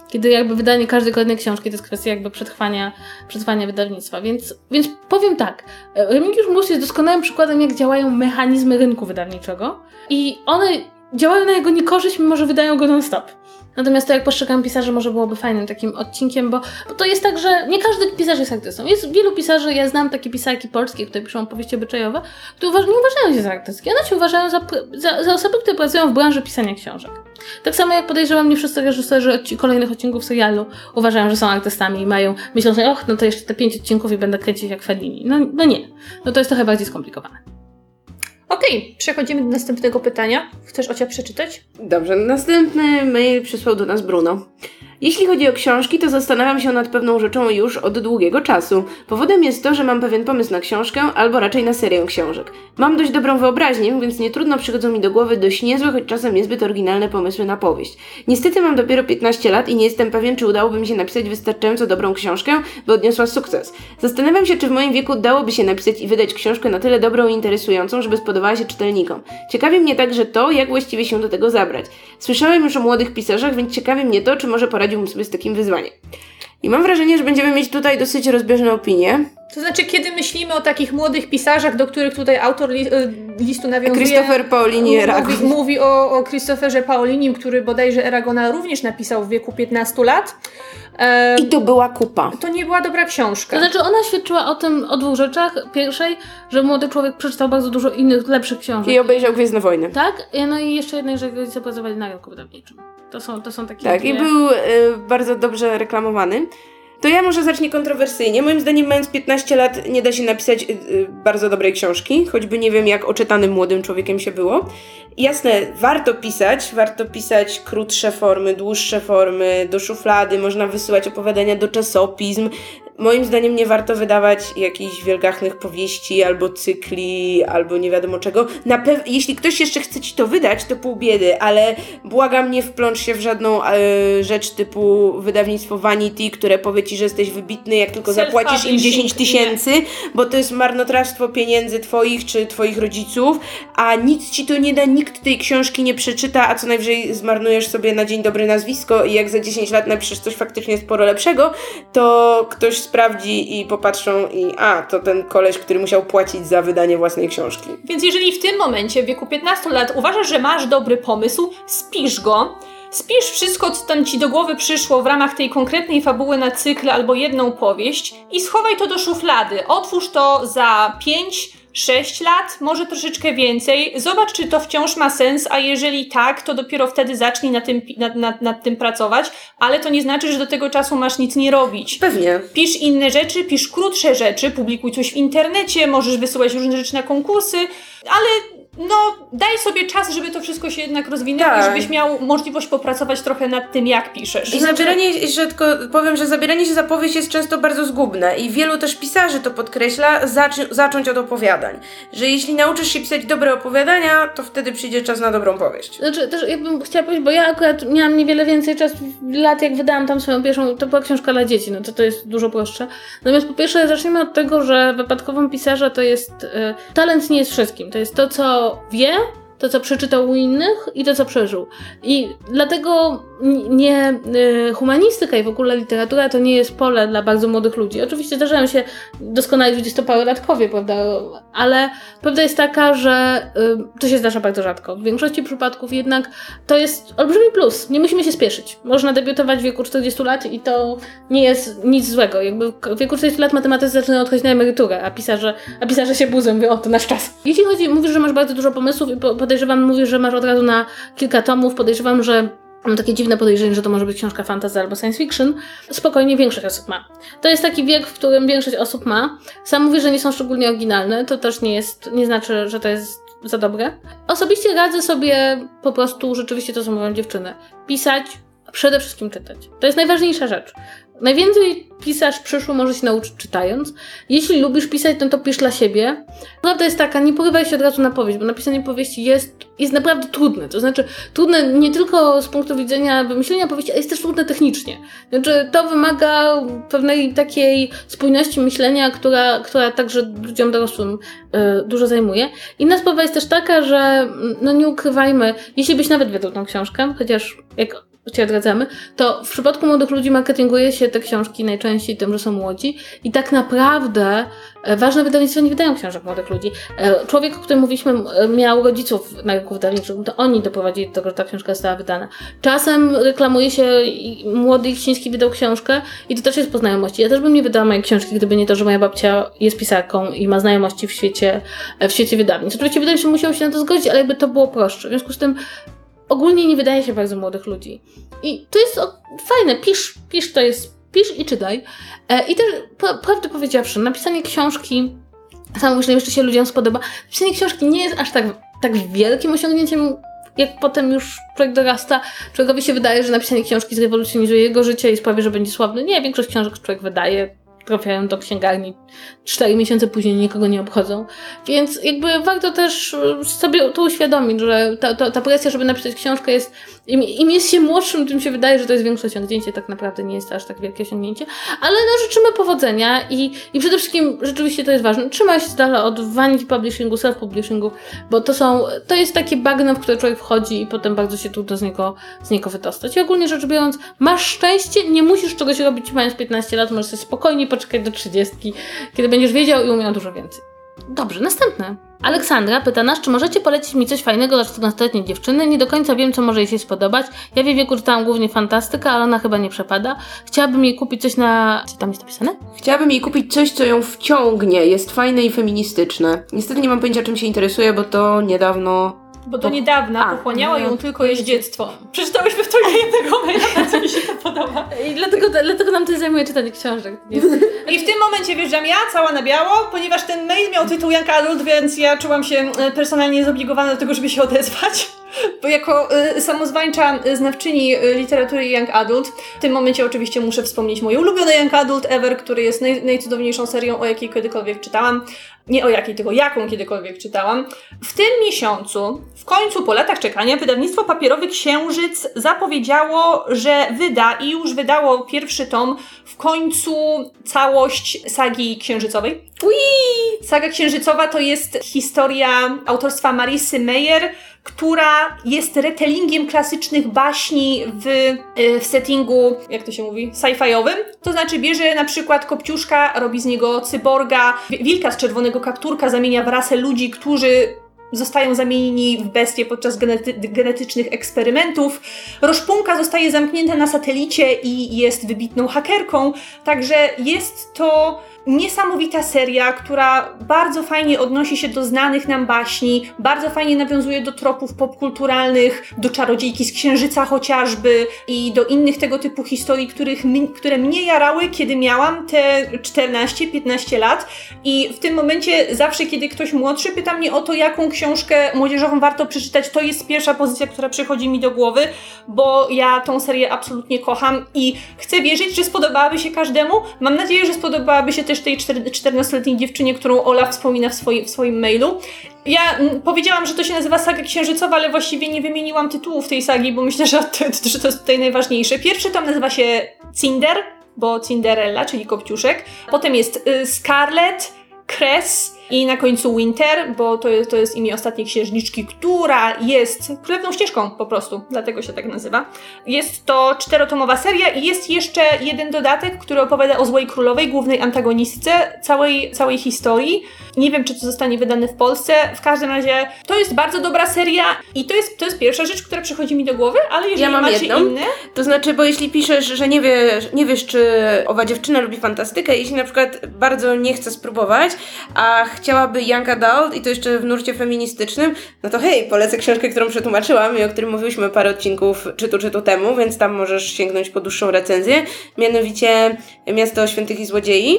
kiedy jakby wydanie każdej kolejnej książki to jest kwestia jakby przetrwania, przetrwania wydawnictwa. Więc, więc powiem tak, Remigiusz Mus jest doskonałym przykładem, jak działają mechanizmy rynku wydawniczego i one działają na jego niekorzyść, mimo że wydają go non-stop. Natomiast to, jak postrzegam pisarzy, może byłoby fajnym takim odcinkiem, bo, bo to jest tak, że nie każdy pisarz jest artystą. Jest wielu pisarzy, ja znam takie pisarki polskie, które piszą opowieści obyczajowe, które uważ, nie uważają się za artystki. One się uważają za, za, za osoby, które pracują w branży pisania książek. Tak samo jak podejrzewam, nie wszyscy reżyserzy odci kolejnych odcinków serialu uważają, że są artystami i mają, myślą, że och, no to jeszcze te pięć odcinków i będę kręcić jak Fellini. No, no nie. No to jest trochę bardziej skomplikowane. Okej, przechodzimy do następnego pytania. Chcesz Ocia przeczytać? Dobrze, następny mail przysłał do nas Bruno. Jeśli chodzi o książki, to zastanawiam się nad pewną rzeczą już od długiego czasu. Powodem jest to, że mam pewien pomysł na książkę, albo raczej na serię książek. Mam dość dobrą wyobraźnię, więc nie trudno przychodzą mi do głowy dość niezłe, choć czasem niezbyt oryginalne pomysły na powieść. Niestety mam dopiero 15 lat i nie jestem pewien, czy udałoby mi się napisać wystarczająco dobrą książkę, by odniosła sukces. Zastanawiam się, czy w moim wieku dałoby się napisać i wydać książkę na tyle dobrą i interesującą, żeby spodobała się czytelnikom. Ciekawi mnie także to, jak właściwie się do tego zabrać. Słyszałem już o młodych pisarzach, więc ciekawi mnie to, czy może poradziłbym sobie z takim wyzwaniem. I mam wrażenie, że będziemy mieć tutaj dosyć rozbieżne opinie. To znaczy, kiedy myślimy o takich młodych pisarzach, do których tutaj autor li, y, listu nawiązuje... Christopher Paolini Eragon. Mówi, mówi o, o Christopherze Paolinim, który bodajże Eragona również napisał w wieku 15 lat. E, I to była kupa. to nie była dobra książka. To znaczy, ona świadczyła o tym, o dwóch rzeczach. Pierwszej, że młody człowiek przeczytał bardzo dużo innych, lepszych książek. I obejrzał Gwiezdne Wojny. Tak? No i jeszcze jednej, że go zapracowali na rynku wydawniczym. To są, to są takie Tak, dwie... i był e, bardzo dobrze reklamowany. To ja może zacznę kontrowersyjnie. Moim zdaniem, mając 15 lat, nie da się napisać y, y, bardzo dobrej książki, choćby nie wiem, jak oczytanym młodym człowiekiem się było. Jasne, warto pisać, warto pisać krótsze formy, dłuższe formy, do szuflady, można wysyłać opowiadania do czasopism. Moim zdaniem nie warto wydawać jakichś wielgachnych powieści, albo cykli, albo nie wiadomo czego. Na pew- jeśli ktoś jeszcze chce ci to wydać, to pół biedy, ale błagam, nie wplącz się w żadną e, rzecz typu wydawnictwo Vanity, które powie ci, że jesteś wybitny, jak tylko zapłacisz im 10 tysięcy, bo to jest marnotrawstwo pieniędzy twoich czy twoich rodziców, a nic ci to nie da, nikt tej książki nie przeczyta, a co najwyżej zmarnujesz sobie na dzień dobry nazwisko i jak za 10 lat napiszesz coś faktycznie sporo lepszego, to ktoś sprawdzi i popatrzą i a, to ten koleś, który musiał płacić za wydanie własnej książki. Więc jeżeli w tym momencie, w wieku 15 lat, uważasz, że masz dobry pomysł, spisz go. Spisz wszystko, co tam ci do głowy przyszło w ramach tej konkretnej fabuły na cykl albo jedną powieść i schowaj to do szuflady. Otwórz to za 5 6 lat, może troszeczkę więcej. Zobacz, czy to wciąż ma sens, a jeżeli tak, to dopiero wtedy zacznij nad tym, nad, nad, nad tym pracować, ale to nie znaczy, że do tego czasu masz nic nie robić. Pewnie. Pisz inne rzeczy, pisz krótsze rzeczy, publikuj coś w internecie, możesz wysyłać różne rzeczy na konkursy, ale no, daj sobie czas, żeby to wszystko się jednak rozwinęło Tak. i żebyś miał możliwość popracować trochę nad tym, jak piszesz. I zabieranie, że tylko powiem, że zabieranie się za powieść jest często bardzo zgubne i wielu też pisarzy to podkreśla, zaczy, zacząć od opowiadań. Że jeśli nauczysz się pisać dobre opowiadania, to wtedy przyjdzie czas na dobrą powieść. Znaczy, też jakbym chciała powiedzieć, bo ja akurat miałam niewiele więcej czasu, lat, jak wydałam tam swoją pierwszą, to była książka dla dzieci, no to to jest dużo prostsze. Natomiast po pierwsze, zacznijmy od tego, że wypadkową pisarza to jest, e, talent nie jest wszystkim, to jest to, co wie, to, co przeczytał u innych i to, co przeżył. I dlatego nie y, humanistyka i w ogóle literatura to nie jest pole dla bardzo młodych ludzi. Oczywiście zdarzają się doskonali dwudziestoparolatkowie, prawda? Ale prawda jest taka, że y, to się zdarza bardzo rzadko. W większości przypadków jednak to jest olbrzymi plus. Nie musimy się spieszyć. Można debiutować w wieku 40 lat i to nie jest nic złego. Jakby w wieku 40 lat matematycy zaczynają odchodzić na emeryturę, a pisarze, a pisarze się budzą, mówią, o to nasz czas. Jeśli chodzi, mówisz, że masz bardzo dużo pomysłów i po- podejrzewam, mówisz, że masz od razu na kilka tomów, podejrzewam, że Mam takie dziwne podejrzenie, że to może być książka fantasy albo science fiction. Spokojnie większość osób ma. To jest taki wiek, w którym większość osób ma. Sam mówisz, że nie są szczególnie oryginalne. To też nie jest, nie znaczy, że to jest za dobre. Osobiście radzę sobie po prostu rzeczywiście to, co mówią dziewczyny. Pisać, przede wszystkim czytać. To jest najważniejsza rzecz. Najwięcej pisarz przyszło może się nauczyć czytając. Jeśli lubisz pisać, no to pisz dla siebie. Prawda jest taka, nie porywaj się od razu na powieść, bo napisanie powieści jest, jest naprawdę trudne. To znaczy, trudne nie tylko z punktu widzenia wymyślenia powieści, ale jest też trudne technicznie. Znaczy, to wymaga pewnej takiej spójności myślenia, która, która także ludziom dorosłym y, dużo zajmuje. Inna sprawa jest też taka, że mm, no nie ukrywajmy, jeśli byś nawet wydał tą książkę, chociaż jak Cię odradzamy, to w przypadku młodych ludzi marketinguje się te książki najczęściej tym, że są młodzi i tak naprawdę e, ważne wydawnictwa nie wydają książek młodych ludzi. E, Człowiek, o którym mówiliśmy, m, miał rodziców na rynku wydawniczym, to oni doprowadzili do tego, że ta książka została wydana. Czasem reklamuje się, i młody Ichciński wydał książkę i to też jest po znajomości. Ja też bym nie wydała mojej książki, gdyby nie to, że moja babcia jest pisarką i ma znajomości w świecie, e, w świecie wydawnictw. Oczywiście wydawnictwo musiało się na to zgodzić, ale jakby to było prostsze. W związku z tym ogólnie nie wydaje się bardzo młodych ludzi. I to jest o, fajne, pisz, pisz to jest, pisz i czytaj. E, I też, pra- prawdę powiedziawszy, napisanie książki, sam mówisz, że jeszcze się ludziom spodoba, napisanie książki nie jest aż tak, tak wielkim osiągnięciem jak potem już człowiek dorasta, człowiekowi się wydaje, że napisanie książki zrewolucjonizuje jego życie i sprawi, że będzie sławny. Nie, większość książek człowiek wydaje, trafiają do księgarni, cztery miesiące później nikogo nie obchodzą. Więc jakby warto też e, sobie to uświadomić, że ta, ta, ta presja, żeby napisać książkę jest, im, im jest się młodszym, tym się wydaje, że to jest większe osiągnięcie, tak naprawdę nie jest to aż tak wielkie osiągnięcie, ale no życzymy powodzenia i, i przede wszystkim rzeczywiście to jest ważne, trzymaj się z dala od vanity publishingu, self-publishingu, bo to są, to jest takie bagno, w które człowiek wchodzi i potem bardzo się trudno z niego, z niego wydostać. I ogólnie rzecz biorąc, masz szczęście, nie musisz czegoś robić mając 15 lat, możesz sobie spokojnie poczekać do 30, kiedy będziesz wiedział i umiał dużo więcej. Dobrze, następne. Aleksandra pyta nas, czy możecie polecić mi coś fajnego dla 14-letniej dziewczyny? Nie do końca wiem, co może jej się spodobać. Ja w jej wieku czytałam głównie fantastykę, ale ona chyba nie przepada. Chciałabym jej kupić coś na... Czy tam jest napisane? Chciałabym jej kupić coś, co ją wciągnie, jest fajne i feministyczne. Niestety nie mam pojęcia, czym się interesuje, bo to niedawno... Bo do niedawna A, pochłaniało no, ją tylko jej dziecko. Przeczytałyśmy w trójkę jednego maila, bardzo mi się to podoba. I dlatego, dlatego nam to zajmuje czytanie książek. I w tym momencie wjeżdżam ja, cała na biało, ponieważ ten mail miał tytuł Young Adult, więc ja czułam się e, personalnie zobligowana do tego, żeby się odezwać. Bo jako y, samozwańcza y, znawczyni y, literatury Young Adult, w tym momencie oczywiście muszę wspomnieć moje ulubione Young Adult ever, który jest naj, najcudowniejszą serią, o jakiej kiedykolwiek czytałam. Nie o jakiej, tylko jaką kiedykolwiek czytałam. W tym miesiącu, w końcu po latach czekania, wydawnictwo papierowy Księżyc zapowiedziało, że wyda i już wydało pierwszy tom w końcu całość sagi księżycowej. Ui! Saga księżycowa to jest historia autorstwa Marisy Meyer, która jest retellingiem klasycznych baśni w, y, w settingu, jak to się mówi, sci-fiowym. To znaczy bierze na przykład Kopciuszka, robi z niego cyborga, wi- wilka z czerwonego kapturka zamienia w rasę ludzi, którzy zostają zamienieni w bestie podczas genety genetycznych eksperymentów. Roszpunka zostaje zamknięta na satelicie i jest wybitną hakerką, także jest to niesamowita seria, która bardzo fajnie odnosi się do znanych nam baśni, bardzo fajnie nawiązuje do tropów popkulturalnych, do czarodziejki z księżyca chociażby i do innych tego typu historii, których które mnie jarały, kiedy miałam te 14-15 lat. I w tym momencie zawsze, kiedy ktoś młodszy pyta mnie o to, jaką książkę młodzieżową warto przeczytać, to jest pierwsza pozycja, która przychodzi mi do głowy, bo ja tą serię absolutnie kocham i chcę wierzyć, że spodobałaby się każdemu. Mam nadzieję, że spodobałaby się też tej czter- 14-letniej dziewczynie, którą Ola wspomina w, swoim w swoim mailu. Ja mm, powiedziałam, że to się nazywa Saga Księżycowa, ale właściwie nie wymieniłam tytułów tej sagi, bo myślę, że to, że to jest tutaj najważniejsze. Pierwszy tom nazywa się Cinder, bo Cinderella, czyli Kopciuszek. Potem jest y, Scarlet, Cress i na końcu Winter, bo to jest, to jest imię ostatniej księżniczki, która jest królewną ścieżką po prostu, dlatego się tak nazywa. Jest to czterotomowa seria i jest jeszcze jeden dodatek, który opowiada o złej królowej, głównej antagonistce całej, całej historii. Nie wiem, czy to zostanie wydane w Polsce. W każdym razie to jest bardzo dobra seria i to jest, to jest pierwsza rzecz, która przychodzi mi do głowy, ale jeżeli Ja mam macie jedną. inne... To znaczy, bo jeśli piszesz, że nie wiesz, nie wiesz, czy owa dziewczyna lubi fantastykę, jeśli na przykład bardzo nie chce spróbować, a chciałaby Young Adult i to jeszcze w nurcie feministycznym, no to hej, polecę książkę, którą przetłumaczyłam i o którym mówiłyśmy parę odcinków czytu czytu temu, więc tam możesz sięgnąć po dłuższą recenzję. Mianowicie Miasto Świętych i Złodziei.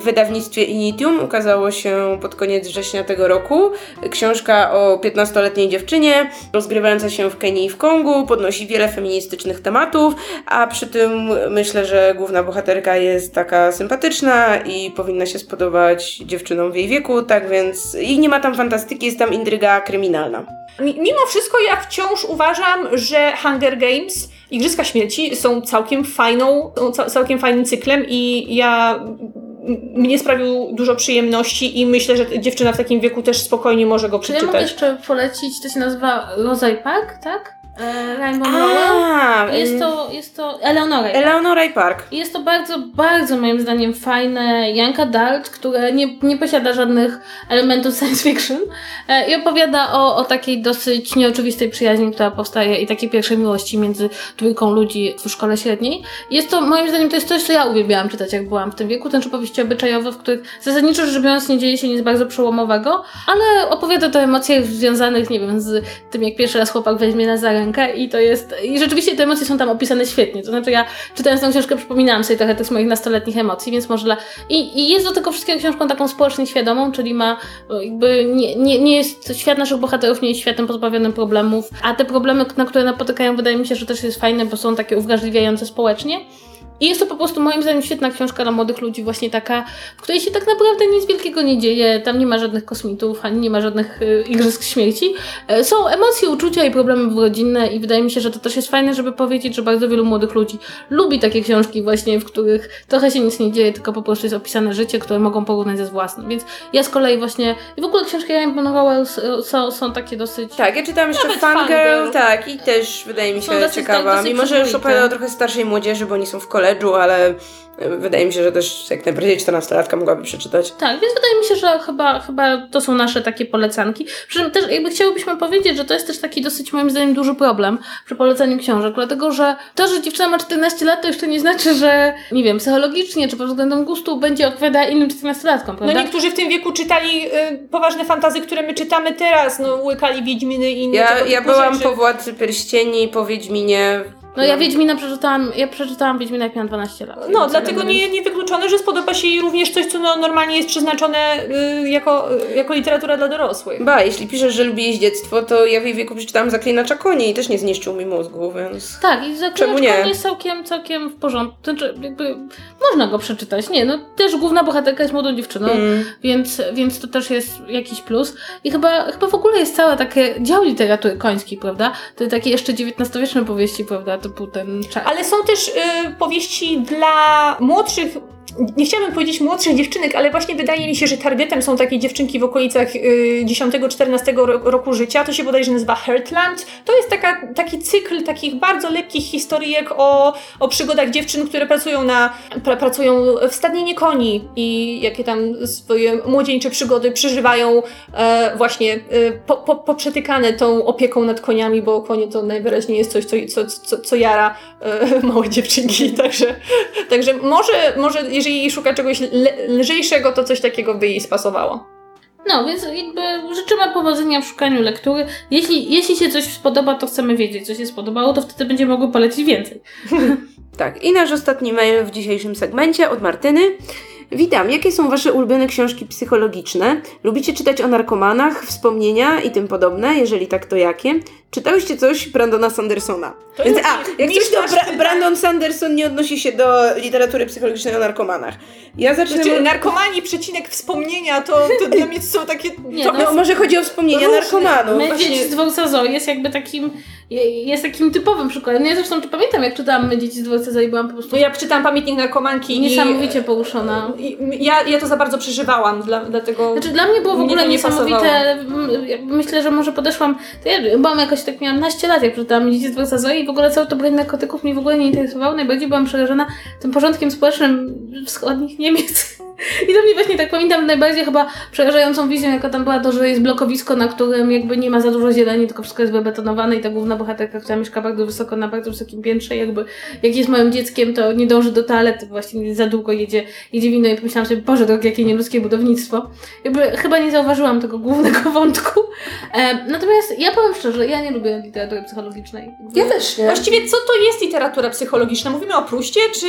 W wydawnictwie Initium ukazało się pod koniec września tego roku. Książka o 15-letniej dziewczynie rozgrywająca się w Kenii i w Kongu, podnosi wiele feministycznych tematów, a przy tym myślę, że główna bohaterka jest taka sympatyczna i powinna się spodobać dziewczynom w jej wieku, tak więc i nie ma tam fantastyki, jest tam intryga kryminalna. Mi- Mimo wszystko ja wciąż uważam, że Hunger Games, Igrzyska Śmierci są całkiem fajną, cał- całkiem fajnym cyklem i ja mnie sprawił dużo przyjemności i myślę, że dziewczyna w takim wieku też spokojnie może go Czy ja mogę przeczytać. jeszcze polecić, to się nazywa Rozaj Park, tak? E, Rainbow. A, Jest to, jest to Eleonora. Eleonora i Park. Jest to bardzo, bardzo moim zdaniem fajne young adult, które nie, nie posiada żadnych elementów science fiction e, i opowiada o, o takiej dosyć nieoczywistej przyjaźni, która powstaje i takiej pierwszej miłości między trójką ludzi w szkole średniej. Jest to, moim zdaniem, to jest coś, co ja uwielbiałam czytać, jak byłam w tym wieku, ten opowieści obyczajowe, w których zasadniczo rzecz biorąc nie dzieje się nic bardzo przełomowego, ale opowiada to o emocjach związanych, nie wiem, z tym, jak pierwszy raz chłopak weźmie na zaręcz rękę i to jest, i rzeczywiście te emocje są tam opisane świetnie, to znaczy ja czytając tę książkę przypominałam sobie trochę tych moich nastoletnich emocji, więc może dla... I, i jest do tego wszystkiego książką taką społecznie świadomą, czyli ma jakby, nie, nie, nie jest, świat naszych bohaterów nie jest światem pozbawionym problemów, a te problemy, na które napotykają, wydaje mi się, że też jest fajne, bo są takie uwrażliwiające społecznie. I jest to po prostu moim zdaniem świetna książka dla młodych ludzi, właśnie taka, w której się tak naprawdę nic wielkiego nie dzieje, tam nie ma żadnych kosmitów, ani nie ma żadnych y, igrzysk śmierci. E, są emocje, uczucia i problemy rodzinne i wydaje mi się, że to też jest fajne, żeby powiedzieć, że bardzo wielu młodych ludzi lubi takie książki właśnie, w których trochę się nic nie dzieje, tylko po prostu jest opisane życie, które mogą porównać ze własnym. Więc ja z kolei właśnie, i w ogóle książki ja imponowała są, są takie dosyć... Tak, ja czytałam jeszcze Fangirl, tak, i też wydaje mi się dosyć- ciekawa. tak, Mimo, że już przyzwoite. opowiada o trochę starszej młodzieży, bo oni są w ale e, wydaje mi się, że też jak najbardziej 14-latka mogłaby przeczytać. Tak, więc wydaje mi się, że chyba, chyba to są nasze takie polecanki. Przy czym też jakby chciałybyśmy powiedzieć, że to jest też taki dosyć moim zdaniem duży problem przy polecaniu książek, dlatego że to, że dziewczyna ma 14 lat, to jeszcze nie znaczy, że nie wiem, psychologicznie czy pod względem gustu będzie odpowiadała innym 14-latkom, No prawda? niektórzy w tym wieku czytali y, poważne fantazy, które my czytamy teraz, no łykali Wiedźminy i inne Ja, ja byłam rzeczy. po Władcy Pierścieni, po Wiedźminie. No ja Wiedźmina przeczytałam, ja przeczytałam Wiedźmina jak miałam 12 lat. No, dlatego nie, nie wykluczone, że spodoba się jej również coś, co no, normalnie jest przeznaczone y, jako, y, jako literatura dla dorosłych. Ba, jeśli piszesz, że lubi jeździectwo, to ja w jej wieku przeczytałam Zaklinacza Koni i też nie zniszczył mi mózgu, więc... Tak, i za Czemu nie? jest całkiem, całkiem w porządku. Znaczy, jakby można go przeczytać. Nie, no też główna bohaterka jest młodą dziewczyną, Mm. więc, więc to też jest jakiś plus. I chyba, chyba w ogóle jest cała takie dział literatury końskiej, prawda? To takie jeszcze XIX-wieczne powieści, prawda? Ten czas. Ale są też y, powieści dla młodszych. Nie chciałabym powiedzieć młodszych dziewczynek, ale właśnie wydaje mi się, że targetem są takie dziewczynki w okolicach y, 10-14 ro- roku życia. To się bodajże nazywa Heartland. To jest taka, taki cykl takich bardzo lekkich historyjek o, o przygodach dziewczyn, które pracują na pra, pracują w stadninie koni i jakie tam swoje młodzieńcze przygody przeżywają e, właśnie e, po, po, poprzetykane tą opieką nad koniami, bo konie to najwyraźniej jest coś, co, co, co, co jara e, małe dziewczynki, [LAUGHS] także, także może, może jeżeli szuka czegoś le, lżejszego, to coś takiego by jej spasowało. No, więc jakby życzymy powodzenia w szukaniu lektury. Jeśli, jeśli się coś spodoba, to chcemy wiedzieć, co się spodobało, to wtedy będziemy mogły polecić więcej. [LAUGHS] Tak, i nasz ostatni mail w dzisiejszym segmencie od Martyny. Witam, jakie są Wasze ulubione książki psychologiczne? Lubicie czytać o narkomanach, wspomnienia i tym podobne? Jeżeli tak, to jakie? Czytałyście coś Brandona Sandersona? To Więc jest a, jak coś to Bra-. Brandon Sanderson nie odnosi się do literatury psychologicznej o narkomanach. Ja zacznę... Znaczy, narkomani, przecinek wspomnienia, to, to dla mnie są takie... Nie, to, no, może chodzi o wspomnienia Różne. narkomanów. My właśnie- Dzieci z Zoo jest jakby takim, jest takim typowym przykładem. No Ja zresztą pamiętam, jak czytałam Dzieci z Zoo i byłam po prostu No ja czytałam Pamiętnik Narkomanki niesamowicie poruszona. i, i ja, ja to za bardzo przeżywałam, dla, dlatego... Znaczy dla mnie było w ogóle to nie niesamowite, jakby myślę, że może podeszłam, to ja byłam tak, miałam naście lat, jak przeczytałam Dzieci z dworca Zoo i w ogóle cały to broń narkotyków mnie w ogóle nie interesowało, najbardziej byłam przerażona tym porządkiem społecznym wschodnich Niemiec. I to mnie właśnie tak pamiętam najbardziej chyba przerażającą wizją, jaka tam była, to, że jest blokowisko, na którym jakby nie ma za dużo zieleni, tylko wszystko jest bebetonowane i ta główna bohaterka, która mieszka bardzo wysoko, na bardzo wysokim piętrze, jakby jak jest moim dzieckiem, to nie dąży do toalety, właśnie za długo jedzie, jedzie wino i pomyślałam sobie, Boże drogie, jakie nieludzkie budownictwo. Jakby chyba nie zauważyłam tego głównego [LAUGHS] wątku. E, natomiast ja powiem szczerze, ja nie lubię literatury psychologicznej. Ja też nie. Właściwie co to jest literatura psychologiczna? Mówimy o Pruście, czy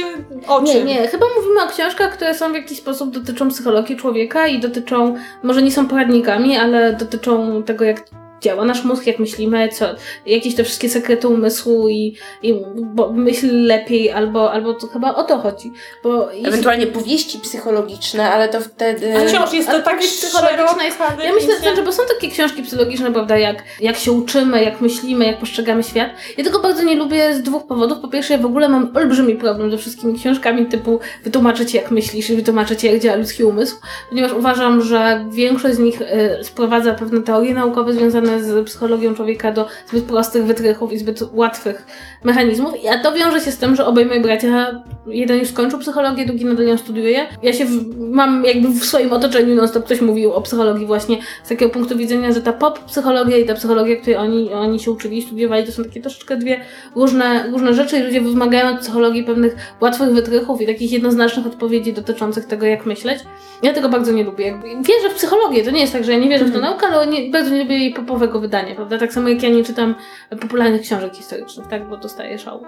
o Nie, czym? nie, chyba mówimy o książkach, które są w jakiś sposób dotyczą psychologii człowieka i dotyczą, może nie są poradnikami, ale dotyczą tego, jak działa nasz mózg, jak myślimy, co, jakieś te wszystkie sekrety umysłu i, i bo myśl lepiej, albo, albo to chyba o to chodzi. Bo jeśli- Ewentualnie powieści psychologiczne, ale to wtedy... A wciąż jest to tak powieść psychologiczna jest- Ja myślę, że bo są takie książki psychologiczne, prawda, jak, jak się uczymy, jak myślimy, jak postrzegamy świat. Ja tego bardzo nie lubię z dwóch powodów. Po pierwsze, ja w ogóle mam olbrzymi problem ze wszystkimi książkami typu wytłumaczę ci, jak myślisz i wytłumaczę ci, jak działa ludzki umysł, ponieważ uważam, że większość z nich y, sprowadza pewne teorie naukowe związane z psychologią człowieka do zbyt prostych wytrychów i zbyt łatwych mechanizmów. A to wiąże się z tym, że obaj moi bracia, jeden już skończył psychologię, drugi nadal ją studiuje. Ja się w, mam jakby w swoim otoczeniu non stop ktoś mówił o psychologii właśnie z takiego punktu widzenia, że ta pop psychologia i ta psychologia, której oni, oni się uczyli i studiowali, to są takie troszeczkę dwie różne, różne rzeczy i ludzie wymagają od psychologii pewnych łatwych wytrychów i takich jednoznacznych odpowiedzi dotyczących tego, jak myśleć. Ja tego bardzo nie lubię. Wierzę w psychologię, to nie jest tak, że ja nie wierzę w tę naukę, ale nie, bardzo nie lubię jej popowej nowego wydania, prawda? Tak samo jak ja nie czytam popularnych książek historycznych, tak? Bo dostaję szału.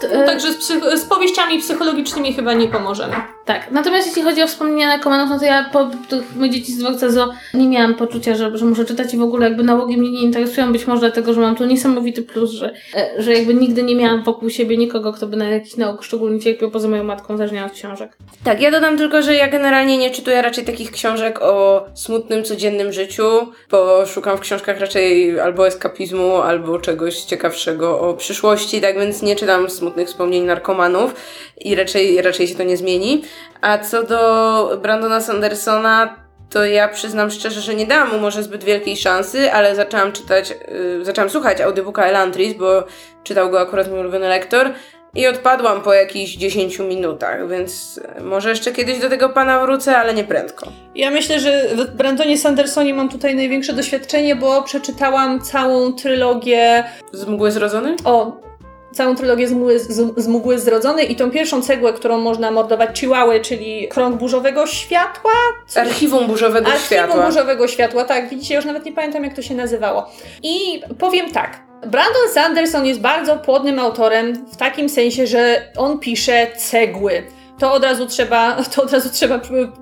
To, e, Także z, z powieściami psychologicznymi chyba nie pomożemy. Tak, natomiast jeśli chodzi o wspomnienia narkomanów, no to ja po tych moich dzieci z dworca ZO nie miałam poczucia, że, że muszę czytać i w ogóle jakby nałogi mnie nie interesują, być może dlatego, że mam tu niesamowity plus, że, e, że jakby nigdy nie miałam wokół siebie nikogo, kto by na jakiś nauk szczególnie cierpiał poza moją matką, zależnie od książek. Tak, ja dodam tylko, że ja generalnie nie czytuję raczej takich książek o smutnym, codziennym życiu, bo szukam w książkach raczej albo eskapizmu, albo czegoś ciekawszego o przyszłości, tak więc nie czytam smutnych wspomnień narkomanów i raczej, raczej się to nie zmieni. A co do Brandona Sandersona, to ja przyznam szczerze, że nie dałam mu może zbyt wielkiej szansy, ale zaczęłam czytać, yy, zaczęłam słuchać audiobooka Elantris, bo czytał go akurat mój ulubiony lektor i odpadłam po jakichś 10 minutach, więc może jeszcze kiedyś do tego pana wrócę, ale nie prędko. Ja myślę, że w Brandonie Sandersonie mam tutaj największe doświadczenie, bo przeczytałam całą trylogię Z mgły zrodzony? o całą trylogię z mgły, z, z mgły Zrodzonej i tą pierwszą cegłę, którą można mordować Chihuahua, czyli Krąg Burzowego Światła. Archiwum burzowego Archiwum światła. Burzowego Światła, tak, widzicie, już nawet nie pamiętam jak to się nazywało. I powiem tak, Brandon Sanderson jest bardzo płodnym autorem w takim sensie, że on pisze cegły. To od razu trzeba, to od razu trzeba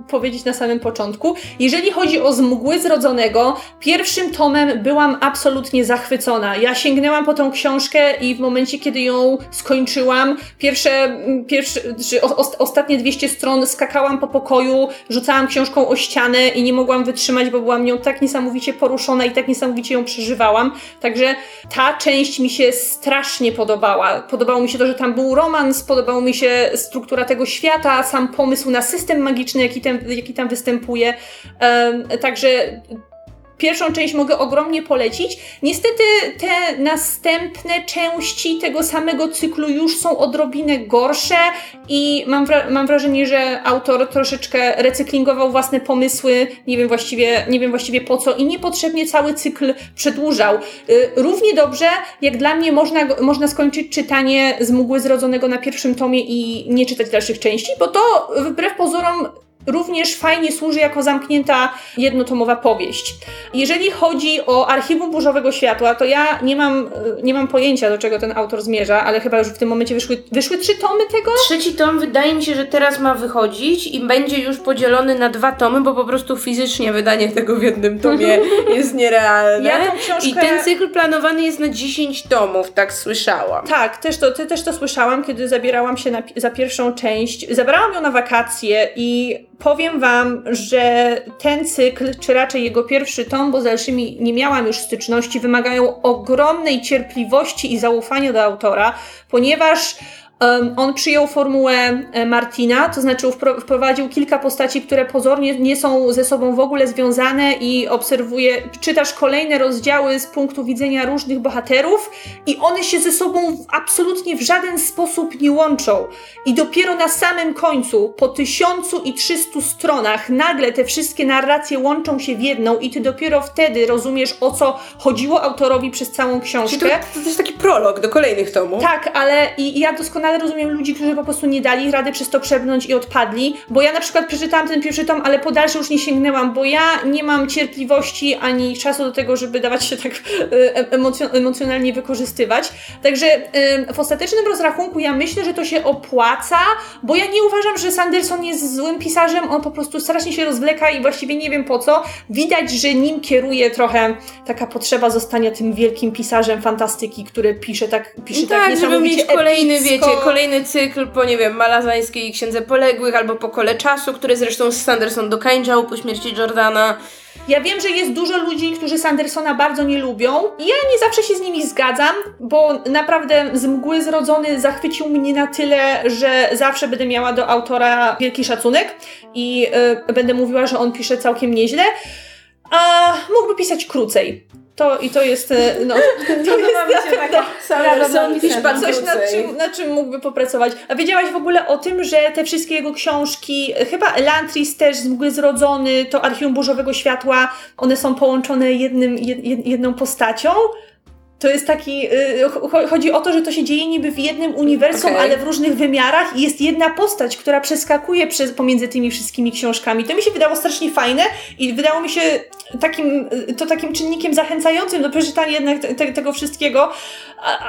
powiedzieć na samym początku. Jeżeli chodzi o z mgły zrodzonego, pierwszym tomem byłam absolutnie zachwycona. Ja sięgnęłam po tą książkę i w momencie, kiedy ją skończyłam, pierwsze, pierwsze czy o, ostatnie 200 stron skakałam po pokoju, rzucałam książką o ścianę i nie mogłam wytrzymać, bo byłam nią tak niesamowicie poruszona i tak niesamowicie ją przeżywałam. Także ta część mi się strasznie podobała. Podobało mi się to, że tam był romans, podobało mi się struktura tego świata, sam pomysł na system magiczny, jaki tam, jaki tam występuje. Także pierwszą część mogę ogromnie polecić. Niestety te następne części tego samego cyklu już są odrobinę gorsze i mam, wra- mam wrażenie, że autor troszeczkę recyklingował własne pomysły, nie wiem właściwie, nie wiem właściwie po co i niepotrzebnie cały cykl przedłużał. Y, Równie dobrze, jak dla mnie można, można skończyć czytanie z mgły zrodzonego na pierwszym tomie i nie czytać dalszych części, bo to wbrew pozorom również fajnie służy jako zamknięta jednotomowa powieść. Jeżeli chodzi o archiwum burzowego światła, to ja nie mam, y, nie mam pojęcia, do czego ten autor zmierza, ale chyba już w tym momencie wyszły, wyszły trzy tomy tego? Trzeci tom wydaje mi się, że teraz ma wychodzić i będzie już podzielony na dwa tomy, bo po prostu fizycznie wydanie tego w jednym tomie [LAUGHS] jest nierealne. Ja książkę- I ten cykl planowany jest na 10 tomów, tak słyszałam. Tak, też to, też to słyszałam, kiedy zabierałam się na, za pierwszą część. Zabrałam ją na wakacje i powiem Wam, że ten cykl, czy raczej jego pierwszy tom, bo z dalszymi nie miałam już styczności, wymagają ogromnej cierpliwości i zaufania do autora, ponieważ on przyjął formułę e, Martina, to znaczy wpro- wprowadził kilka postaci, które pozornie nie są ze sobą w ogóle związane i obserwuje, czytasz kolejne rozdziały z punktu widzenia różnych bohaterów i one się ze sobą absolutnie w żaden sposób nie łączą. I dopiero na samym końcu, po 1300 stronach, nagle te wszystkie narracje łączą się w jedną i ty dopiero wtedy rozumiesz, o co chodziło autorowi przez całą Czyli książkę. to, to jest taki prolog do kolejnych tomów. Tak, ale i, i ja doskonale rozumiem ludzi, którzy po prostu nie dali rady przez to przebrnąć i odpadli, bo ja na przykład przeczytałam ten pierwszy tom, ale po dalszy już nie sięgnęłam, bo ja nie mam cierpliwości ani czasu do tego, żeby dawać się tak e, emocjo- emocjonalnie wykorzystywać. Także w ostatecznym rozrachunku ja myślę, że to się opłaca, bo ja nie uważam, że Sanderson jest złym pisarzem, on po prostu strasznie się rozwleka i właściwie nie wiem po co. Widać, że nim kieruje trochę taka potrzeba zostania tym wielkim pisarzem fantastyki, który pisze tak, pisze tak tak, żeby mieć kolejny, epicko. wiecie, kolejny cykl po, nie wiem, Malazańskiej Księdze Poległych albo po Kole Czasu, który zresztą Sanderson dokańczał po śmierci Jordana. Ja wiem, że jest dużo ludzi, którzy Sandersona bardzo nie lubią. I ja nie zawsze się z nimi zgadzam, bo naprawdę z mgły zrodzony zachwycił mnie na tyle, że zawsze będę miała do autora wielki szacunek i y, będę mówiła, że on pisze całkiem nieźle, a mógłby pisać krócej. To i to jest, y, no, [LAUGHS] to jest taka Sanderson pisze pan coś, nad czym, nad czym mógłby popracować. A wiedziałaś w ogóle o tym, że te wszystkie jego książki, chyba Elantris też z mgły zrodzony, to Archiwum Burzowego Światła, one są połączone jednym, jed, jed- jedną postacią? To jest taki. y, cho- chodzi o to, że to się dzieje niby w jednym uniwersum, Okej. ale w różnych wymiarach i jest jedna postać, która przeskakuje przez, pomiędzy tymi wszystkimi książkami. To mi się wydało strasznie fajne i wydało mi się takim, to takim czynnikiem zachęcającym do przeczytania jednak te, te, tego wszystkiego,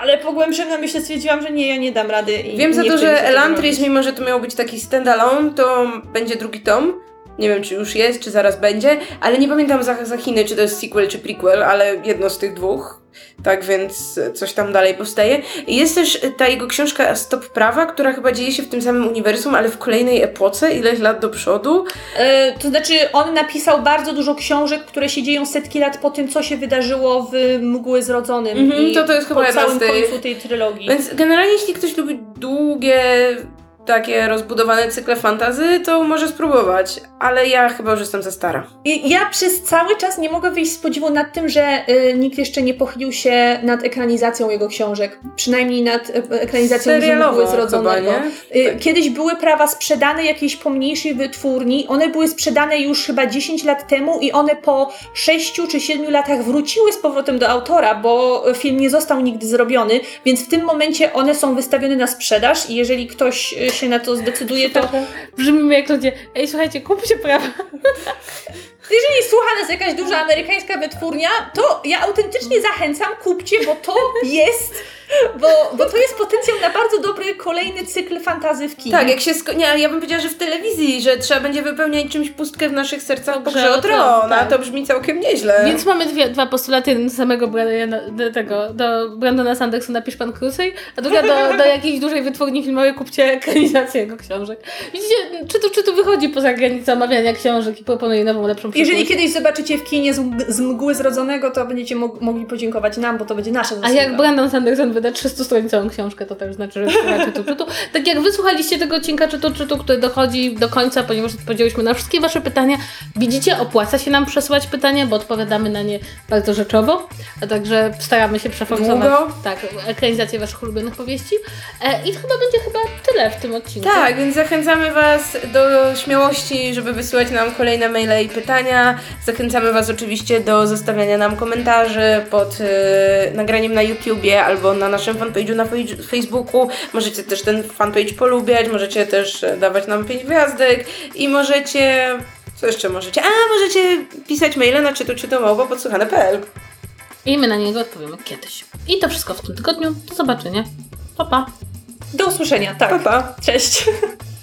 ale po głębszym namyśle stwierdziłam, że nie, ja nie dam rady. Wiem za to, że Elantris, mimo że to miał być taki standalone, to będzie drugi tom. Nie wiem, czy już jest, czy zaraz będzie, ale nie pamiętam za, za Chiny, czy to jest sequel, czy prequel, ale jedno z tych dwóch. Tak więc coś tam dalej powstaje. Jest też ta jego książka Stop Prawa, która chyba dzieje się w tym samym uniwersum, ale w kolejnej epoce, ileś lat do przodu. E, to znaczy, on napisał bardzo dużo książek, które się dzieją setki lat po tym, co się wydarzyło w Mgły Zrodzonym. Mhm, i to to jest chyba po całym tych. końcu tej trylogii. Więc generalnie, jeśli ktoś lubi długie, takie rozbudowane cykle fantazy, to może spróbować, ale ja chyba już jestem za stara. I ja przez cały czas nie mogę wyjść z podziwu nad tym, że y, nikt jeszcze nie pochylił się nad ekranizacją jego książek. Przynajmniej nad e, ekranizacją Serialowo Mgły chyba, Zrodzonego. Y, Tak. Kiedyś były prawa sprzedane jakiejś pomniejszej wytwórni. One były sprzedane już chyba 10 lat temu i one po 6 czy 7 latach wróciły z powrotem do autora, bo film nie został nigdy zrobiony, więc w tym momencie one są wystawione na sprzedaż i jeżeli ktoś y, się na to zdecyduje, to Brzmimy jak ludzie, ej słuchajcie, kupcie prawa. [LAUGHS] jeżeli słucha nas jakaś duża amerykańska wytwórnia, to ja autentycznie zachęcam, kupcie, bo to [LAUGHS] jest, bo, bo to jest potencjał na bardzo dobry kolejny cykl fantazy w kinie. Tak, jak się sko- nie, ja bym powiedziała, że w telewizji, że trzeba będzie wypełniać czymś pustkę w naszych sercach Po grze o tron, tak. to brzmi całkiem nieźle. Więc mamy dwie, dwa postulaty, jeden do samego Briana, do tego, do Brandona Sandersona Pisz Pan Krócej, a druga do, do jakiejś dużej wytwórni filmowej kupcie ekranizację jego książek. Widzicie, czy tu, czy tu wychodzi poza granicę omawiania książek i proponuje nową, lepszą Jeżeli kiedyś zobaczycie w kinie z, mg- z mgły zrodzonego, to będziecie mog- mogli podziękować nam, bo to będzie nasza A zasługa. jak Brandon Sanderson wyda 300-stronicową książkę, to też znaczy, że czytu, czytu. Tak jak wysłuchaliście tego odcinka czytu, czytu, który dochodzi do końca, ponieważ odpowiedzieliśmy na wszystkie wasze pytania. Widzicie, opłaca się nam przesyłać pytania, bo odpowiadamy na nie bardzo rzeczowo, a także staramy się przeforsować tak, ekranizację waszych ulubionych powieści. E, I to chyba będzie chyba tyle w tym odcinku. Tak, więc zachęcamy Was do śmiałości, żeby wysyłać nam kolejne maile i pytania. Zachęcamy Was oczywiście do zostawiania nam komentarzy pod e, nagraniem na YouTubie albo na naszym fanpage'u na Facebooku. Możecie też ten fanpage polubiać, możecie też e, dawać nam 5 gwiazdek i możecie... Co jeszcze możecie? A, możecie pisać maile na czytu czytomałpa podsłuchane.pl I my na niego odpowiemy kiedyś. I to wszystko w tym tygodniu. Do zobaczenia. Pa, pa. Do usłyszenia, tak. Pa, pa. Cześć. [LAUGHS]